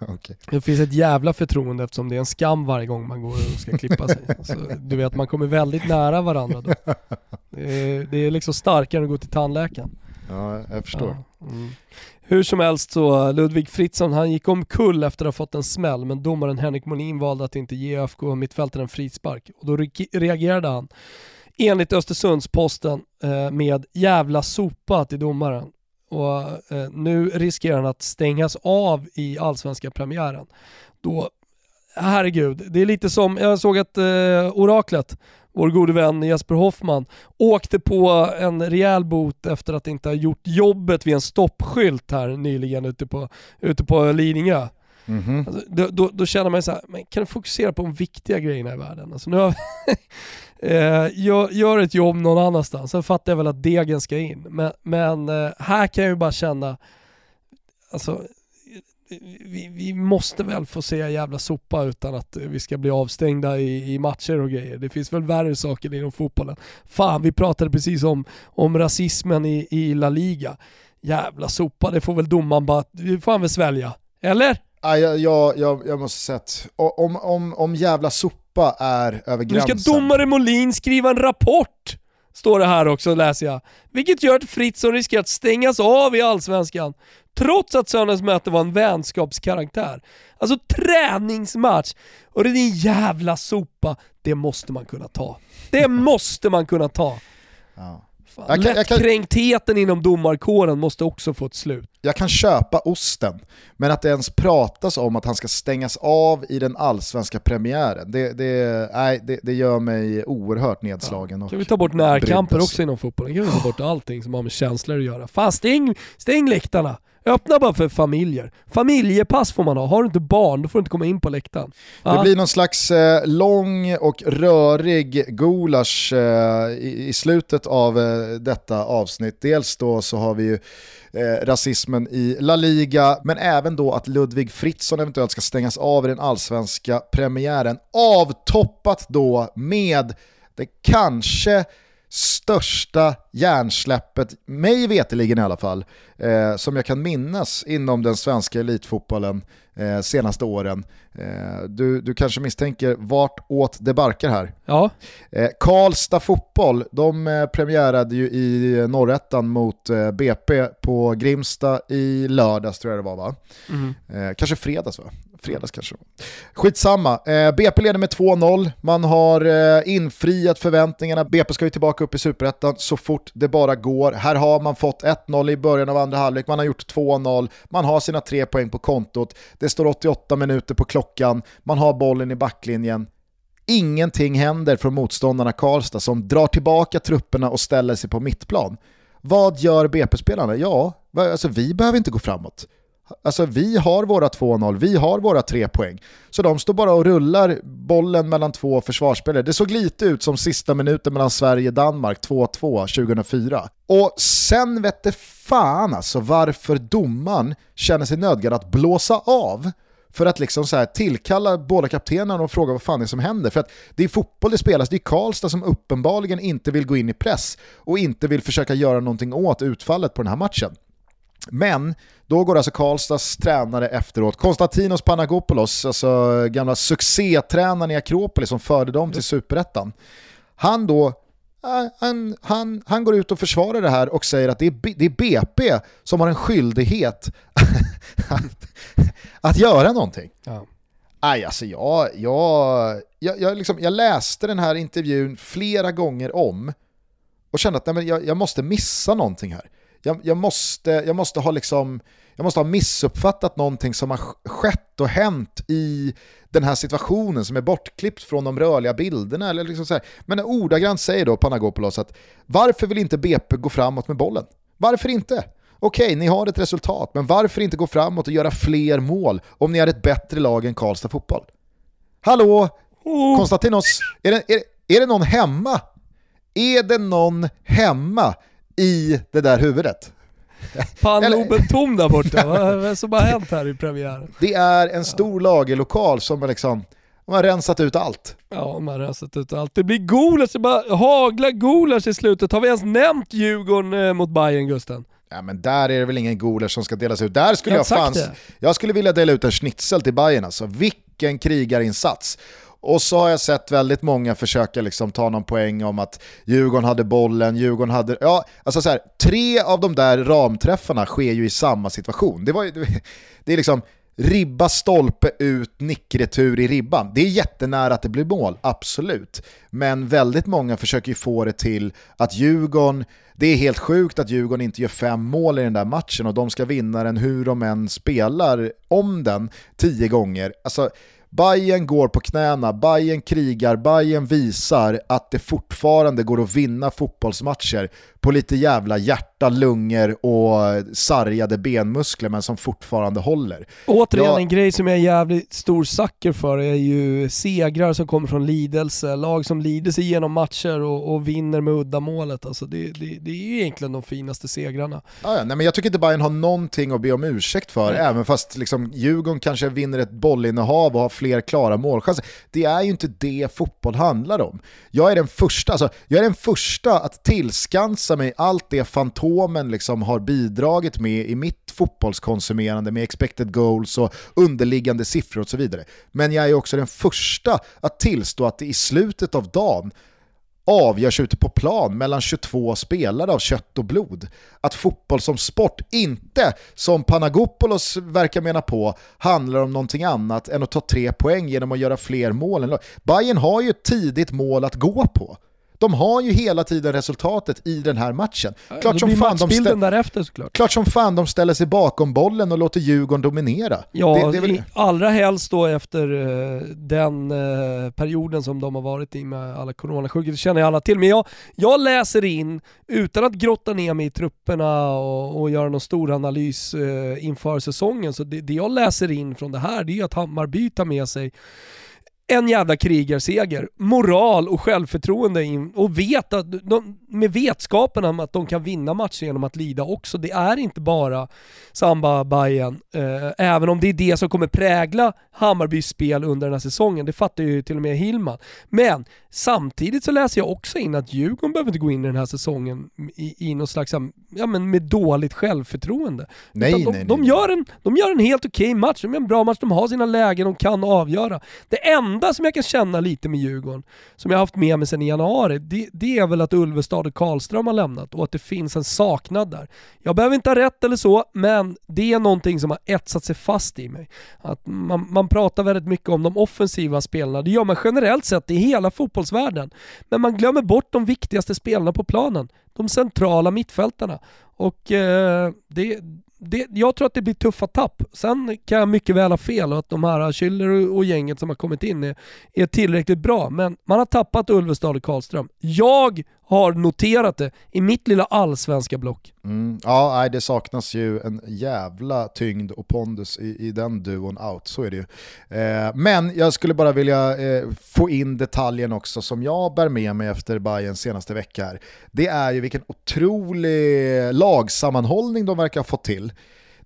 B: okay. Det finns ett jävla förtroende eftersom det är en skam varje gång man går och ska klippa sig. Så, du vet, man kommer väldigt nära varandra då. Det är, det är liksom starkare än att gå till tandläkaren.
A: Ja, jag förstår. Ja, mm.
B: Hur som helst så, Ludvig Fritzson han gick omkull efter att ha fått en smäll men domaren Henrik Molin valde att inte ge ÖFK mittfältaren en frispark och då reagerade han enligt Östersunds-Posten eh, med jävla sopa till domaren. och eh, nu riskerar han att stängas av i allsvenska premiären. Då, herregud, det är lite som, jag såg att eh, oraklet, vår gode vän Jesper Hoffman, åkte på en rejäl bot efter att inte ha gjort jobbet vid en stoppskylt här nyligen ute på, ute på Lidingö. Mm -hmm. alltså, då, då, då, känner man så här, men kan du fokusera på de viktiga grejerna i världen? Alltså, nu har, eh, gör, gör ett jobb någon annanstans, sen fattar jag väl att degen ska in. Men, men eh, här kan jag ju bara känna, alltså vi, vi, måste väl få se jävla sopa utan att vi ska bli avstängda i, i, matcher och grejer. Det finns väl värre saker inom fotbollen. Fan, vi pratade precis om, om rasismen i, i La Liga. Jävla sopa, det får väl domaren bara, vi får han väl svälja. Eller?
A: Ja, jag, jag, jag, måste säga att om, om, om jävla sopa är över gränsen...
B: Nu ska domare Molin skriva en rapport! Står det här också läser jag. Vilket gör att Fritzson riskerar att stängas av i Allsvenskan. Trots att söndagens möte var en vänskapskaraktär. Alltså träningsmatch! Och det är din jävla sopa, det måste man kunna ta. Det måste man kunna ta. Ja. Fan, jag Lättkränktheten inom domarkåren måste också få ett slut.
A: Jag kan köpa osten, men att det ens pratas om att han ska stängas av i den allsvenska premiären, det, det, nej, det, det gör mig oerhört nedslagen. Ja.
B: Kan vi ta bort närkamper också inom fotbollen? Kan vi ta bort allting som har med känslor att göra? Fan stäng, stäng läktarna! Öppna bara för familjer. Familjepass får man ha. Har du inte barn, då får du inte komma in på läktaren.
A: Det blir någon slags eh, lång och rörig gulasch eh, i, i, slutet av eh, detta avsnitt. Dels då så har vi ju eh, rasismen i La Liga, men även då att Ludvig Fritzson eventuellt ska stängas av i den allsvenska premiären. Avtoppat då med det kanske största hjärnsläppet, mig veteligen i alla fall, eh, som jag kan minnas inom den svenska elitfotbollen eh, senaste åren. Eh, du, du kanske misstänker vart åt det barkar här.
B: Ja.
A: Eh, Karlstad fotboll, de eh, premiärade ju i norrättan mot eh, BP på Grimsta i lördags tror jag det var va? Mm. Eh, kanske fredags va? Fredags kanske. Skitsamma, eh, BP leder med 2-0, man har eh, infriat förväntningarna, BP ska ju tillbaka upp i superettan så fort det bara går. Här har man fått 1-0 i början av andra halvlek, man har gjort 2-0, man har sina tre poäng på kontot, det står 88 minuter på klockan, man har bollen i backlinjen. Ingenting händer från motståndarna Karlstad som drar tillbaka trupperna och ställer sig på mittplan. Vad gör BP-spelarna? Ja, alltså vi behöver inte gå framåt. Alltså vi har våra 2-0, vi har våra tre poäng. Så de står bara och rullar bollen mellan två försvarsspelare. Det såg lite ut som sista minuten mellan Sverige och Danmark 2-2 2004. Och sen vette fan alltså varför domaren känner sig nödgad att blåsa av för att liksom så här tillkalla båda kaptenerna och fråga vad fan det är som händer. För att det är fotboll det spelas, det är Karlstad som uppenbarligen inte vill gå in i press och inte vill försöka göra någonting åt utfallet på den här matchen. Men då går alltså Karlstads tränare efteråt, Konstantinos Panagopoulos, alltså gamla succétränaren i Akropolis som förde dem till superettan. Han då han, han, han går ut och försvarar det här och säger att det är, det är BP som har en skyldighet att, att göra någonting. Ja. Aj, alltså jag, jag, jag, jag, liksom, jag läste den här intervjun flera gånger om och kände att nej, men jag, jag måste missa någonting här jag, jag, måste, jag, måste ha liksom, jag måste ha missuppfattat någonting som har skett och hänt i den här situationen som är bortklippt från de rörliga bilderna. Eller liksom så här. Men ordagrant säger då Panagopoulos att varför vill inte BP gå framåt med bollen? Varför inte? Okej, ni har ett resultat, men varför inte gå framåt och göra fler mål om ni är ett bättre lag än Karlstad Fotboll? Hallå, oh. Konstantinos, är det, är, är det någon hemma? Är det någon hemma i det där huvudet.
B: Pannloben tom där borta, vad är det som har hänt här i premiären?
A: Det är en stor lagerlokal som har liksom de har rensat ut allt.
B: Ja, de har rensat ut allt. Det blir gulasch, det bara haglar gulasch i slutet. Har vi ens nämnt Djurgården eh, mot Bayern Gusten?
A: Ja men där är det väl ingen gulasch som ska delas ut. Där skulle jag, jag fan... Jag skulle vilja dela ut en schnitzel till Bayern alltså. Vilken krigarinsats. Och så har jag sett väldigt många försöka liksom ta någon poäng om att Djurgården hade bollen, Djurgården hade... Ja, alltså så här, tre av de där ramträffarna sker ju i samma situation. Det, var, det är liksom ribba, stolpe ut, nickretur i ribban. Det är jättenära att det blir mål, absolut. Men väldigt många försöker ju få det till att Djurgården, det är helt sjukt att Djurgården inte gör fem mål i den där matchen och de ska vinna den hur de än spelar om den tio gånger. Alltså, Bayern går på knäna, Bayern krigar, Bayern visar att det fortfarande går att vinna fotbollsmatcher på lite jävla hjärta, lungor och sargade benmuskler men som fortfarande håller.
B: Återigen jag... en grej som jag är jävligt stor sucker för är ju segrar som kommer från lidelse. Lag som lider sig igenom matcher och, och vinner med uddamålet. Alltså det, det, det, är ju egentligen de finaste segrarna.
A: Ja, nej, men jag tycker inte Bayern har någonting att be om ursäkt för, nej. även fast liksom, Djurgården kanske vinner ett bollinnehav och har fler klara målchanser. Det är ju inte det fotboll handlar om. Jag är den första, alltså, jag är den första att tillskansa mig allt det Fantomen liksom har bidragit med i mitt fotbollskonsumerande med expected goals och underliggande siffror och så vidare. Men jag är också den första att tillstå att det i slutet av dagen avgörs ute på plan mellan 22 spelare av kött och blod. Att fotboll som sport inte, som Panagopoulos verkar mena på, handlar om någonting annat än att ta tre poäng genom att göra fler mål. Bayern har ju ett tidigt mål att gå på. De har ju hela tiden resultatet i den här matchen.
B: Klart som, fan de ställ... därefter såklart.
A: Klart som fan de ställer sig bakom bollen och låter Djurgården dominera.
B: Ja, det, det väl... allra helst då efter uh, den uh, perioden som de har varit i med alla coronasjuka, det känner ju alla till. Men jag, jag läser in, utan att grotta ner mig i trupperna och, och göra någon stor analys uh, inför säsongen, så det, det jag läser in från det här det är att Hammarby tar med sig en jävla krigarseger, moral och självförtroende in, och vet att de, med vetskapen om att de kan vinna matcher genom att lida också. Det är inte bara samba Bayern eh, även om det är det som kommer prägla Hammarbys spel under den här säsongen. Det fattar ju till och med Hillman. Men samtidigt så läser jag också in att Djurgården behöver inte gå in i den här säsongen i, i något slags, ja men med dåligt självförtroende.
A: Nej, de,
B: nej,
A: nej,
B: de, Gör en, de gör en helt okej okay match, de gör en bra match, de har sina lägen, de kan avgöra. Det enda enda som jag kan känna lite med Djurgården, som jag har haft med mig sedan i januari, det, det är väl att Ulvestad och Karlström har lämnat och att det finns en saknad där. Jag behöver inte ha rätt eller så, men det är någonting som har etsat sig fast i mig. Att man, man pratar väldigt mycket om de offensiva spelarna, det gör man generellt sett i hela fotbollsvärlden. Men man glömmer bort de viktigaste spelarna på planen, de centrala mittfältarna. Och eh, det, det, jag tror att det blir tuffa tapp. Sen kan jag mycket väl ha fel och att de här Schüller och gänget som har kommit in är, är tillräckligt bra. Men man har tappat Ulvestad och Karlström. Jag har noterat det i mitt lilla allsvenska block.
A: Mm, ja, det saknas ju en jävla tyngd och pondus i, i den duon out, så är det ju. Eh, men jag skulle bara vilja eh, få in detaljen också som jag bär med mig efter Bayerns senaste vecka här. Det är ju vilken otrolig lagsammanhållning de verkar ha fått till.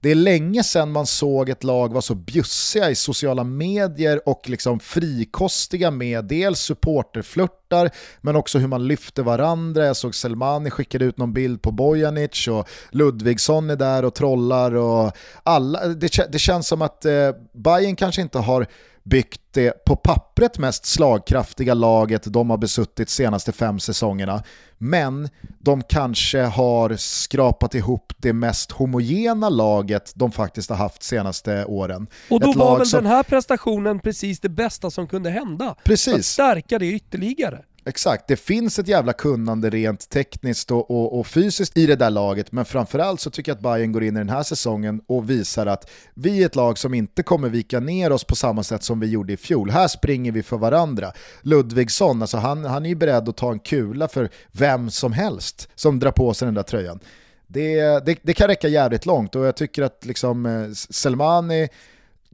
A: Det är länge sedan man såg ett lag vara så bjussiga i sociala medier och liksom frikostiga med dels supporterflörtar men också hur man lyfter varandra. Jag såg Selmani skickade ut någon bild på Bojanic och Ludvigsson är där och trollar och alla. Det, det känns som att eh, Bayern kanske inte har byggt det på pappret mest slagkraftiga laget de har besuttit senaste fem säsongerna. Men de kanske har skrapat ihop det mest homogena laget de faktiskt har haft senaste åren.
B: Och då Ett var väl som... den här prestationen precis det bästa som kunde hända?
A: Precis.
B: Att stärka det ytterligare.
A: Exakt, det finns ett jävla kunnande rent tekniskt och, och, och, fysiskt i det där laget, men framförallt så tycker jag att Bayern går in i den här säsongen och visar att vi är ett lag som inte kommer vika ner oss på samma sätt som vi gjorde i fjol. Här springer vi för varandra. Ludvigsson, alltså han, han är ju beredd att ta en kula för vem som helst som drar på sig den där tröjan. Det, det, det kan räcka jävligt långt och jag tycker att liksom eh, Selmani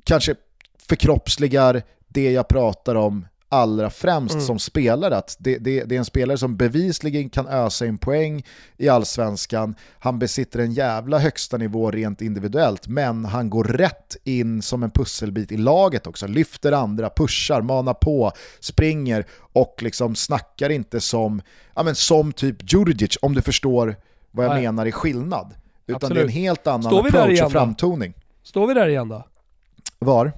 A: kanske förkroppsligar det jag pratar om allra främst mm. som spelare. Att det, det, det, är en spelare som bevisligen kan ösa in poäng i allsvenskan. Han besitter en jävla högsta nivå rent individuellt, men han går rätt in som en pusselbit i laget också. Lyfter andra, pushar, manar på, springer och liksom snackar inte som, ja men som typ Djurdjic, om du förstår vad jag Nej. menar i skillnad. Utan Absolut. det är en helt annan approach och framtoning.
B: Står vi där igen då?
A: Var?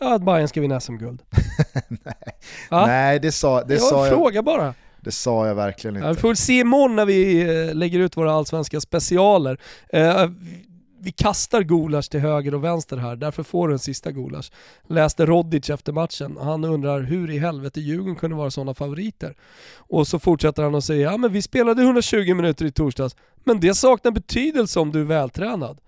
B: Ja, att Bayern ska vinna SM-guld.
A: Nej. Nej, det sa, det jag sa
B: jag. fråga bara.
A: Det sa jag verkligen inte. Ja,
B: vi får väl se imorgon när vi eh, lägger ut våra allsvenska specialer. Uh, vi kastar gulasch till höger och vänster här, därför får du en sista gulasch. Läste Rodic efter matchen, han undrar hur i helvete Djurgården kunde vara sådana favoriter. Och så fortsätter han och säger, ja men vi spelade 120 minuter i torsdags, men det saknar betydelse om du är vältränad.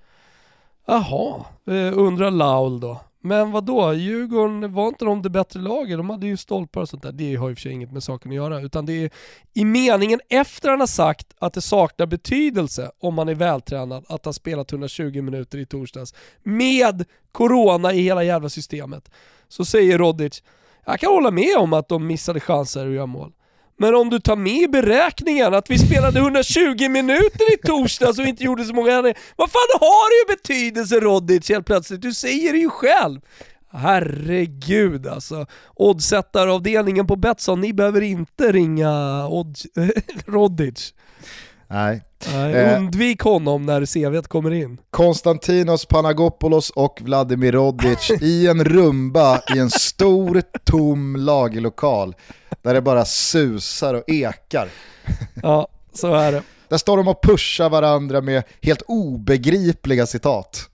B: Jaha, eh, undrar Laul då. Men vad då? Djurgården, var inte de det bättre laget? De hade ju stolpar och sånt där. Det har i och för sig inget med saken att göra. Utan det är i meningen efter han har sagt att det saknar betydelse om man är vältränad att ha spelat 120 minuter i torsdags med corona i hela jävla systemet. Så säger Rodic, jag kan hålla med om att de missade chanser att göra mål. Men om du tar med i beräkningen att vi spelade 120 minuter i torsdags och inte gjorde så många ändringar. Vad fan har det ju betydelse Rodic helt plötsligt? Du säger det ju själv. Herregud alltså. Oddsättaravdelningen på Betsson, ni behöver inte ringa Odd Rodic.
A: Nej.
B: Nej, eh, undvik honom när CVt kommer in.
A: Konstantinos Panagopoulos och Vladimir Rodic i en rumba i en stor tom lagerlokal där det bara susar och ekar.
B: Ja, så är det.
A: Där står de och pushar varandra med helt obegripliga citat.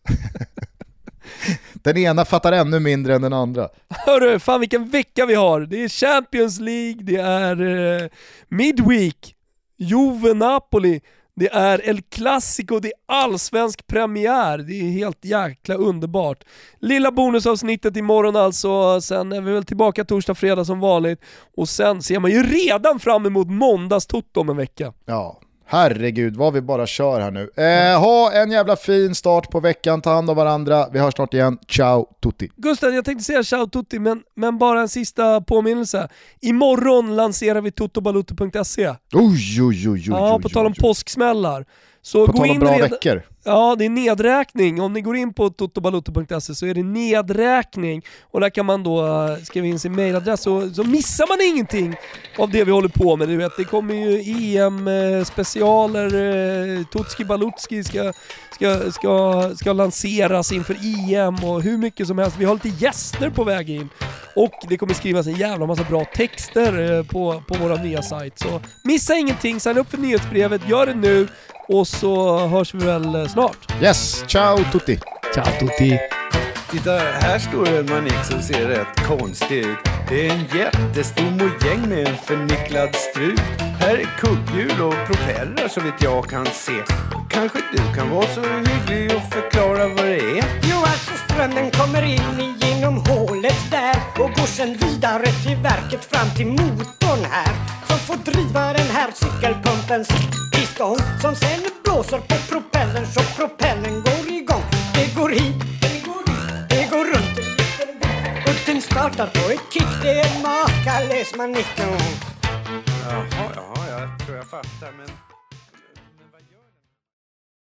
A: Den ena fattar ännu mindre än den andra.
B: Hörru, fan vilken vecka vi har. Det är Champions League, det är eh, Midweek, Juve Napoli, det är El Clasico, det är allsvensk premiär. Det är helt jäkla underbart. Lilla bonusavsnittet imorgon alltså, sen är vi väl tillbaka torsdag, fredag som vanligt. Och sen ser man ju redan fram emot måndags om en vecka.
A: Ja, Herregud vad vi bara kör här nu. Eh, ha en jävla fin start på veckan, ta hand om varandra. Vi hörs snart igen. Ciao tutti.
B: Gusten, jag tänkte säga ciao tutti, men, men bara en sista påminnelse. Imorgon lanserar vi totobalutto.se.
A: Oj, oj, oj, oj,
B: Ja, på tal om påsksmällar. Så
A: på
B: gå
A: tal om
B: in
A: bra
B: redan...
A: veckor.
B: Ja, det är nedräkning. Om ni går in på totobaloto.se så är det nedräkning och där kan man då eh, skriva in sin mailadress så, så missar man ingenting av det vi håller på med. Du vet, det kommer ju EM-specialer, eh, eh, Tutski Balutski ska, ska, ska, ska lanseras inför EM och hur mycket som helst. Vi har lite gäster på väg in. Och det kommer skrivas en jävla massa bra texter uh, på, på vår nya sajt. Så missa ingenting, signa upp för nyhetsbrevet, gör det nu och så hörs vi väl snart.
A: Yes, ciao tutti!
B: Ciao tutti!
C: Titta, här står en manik som ser rätt konstig ut. Det är en jättestor mojäng med en förnicklad strut. Här är kugghjul och propellrar så vitt jag kan se. Kanske du kan vara så hygglig och förklara vad det är?
D: Jo, alltså strömmen kommer in genom hålet där och går sen vidare till verket fram till motorn här som får driva den här cykelpumpens piston som sen blåser på propellern så propellern går igång. Det går hit, startar på ett kick. Det är makalös manick.
C: Jaha, jaha, jag tror jag fattar men...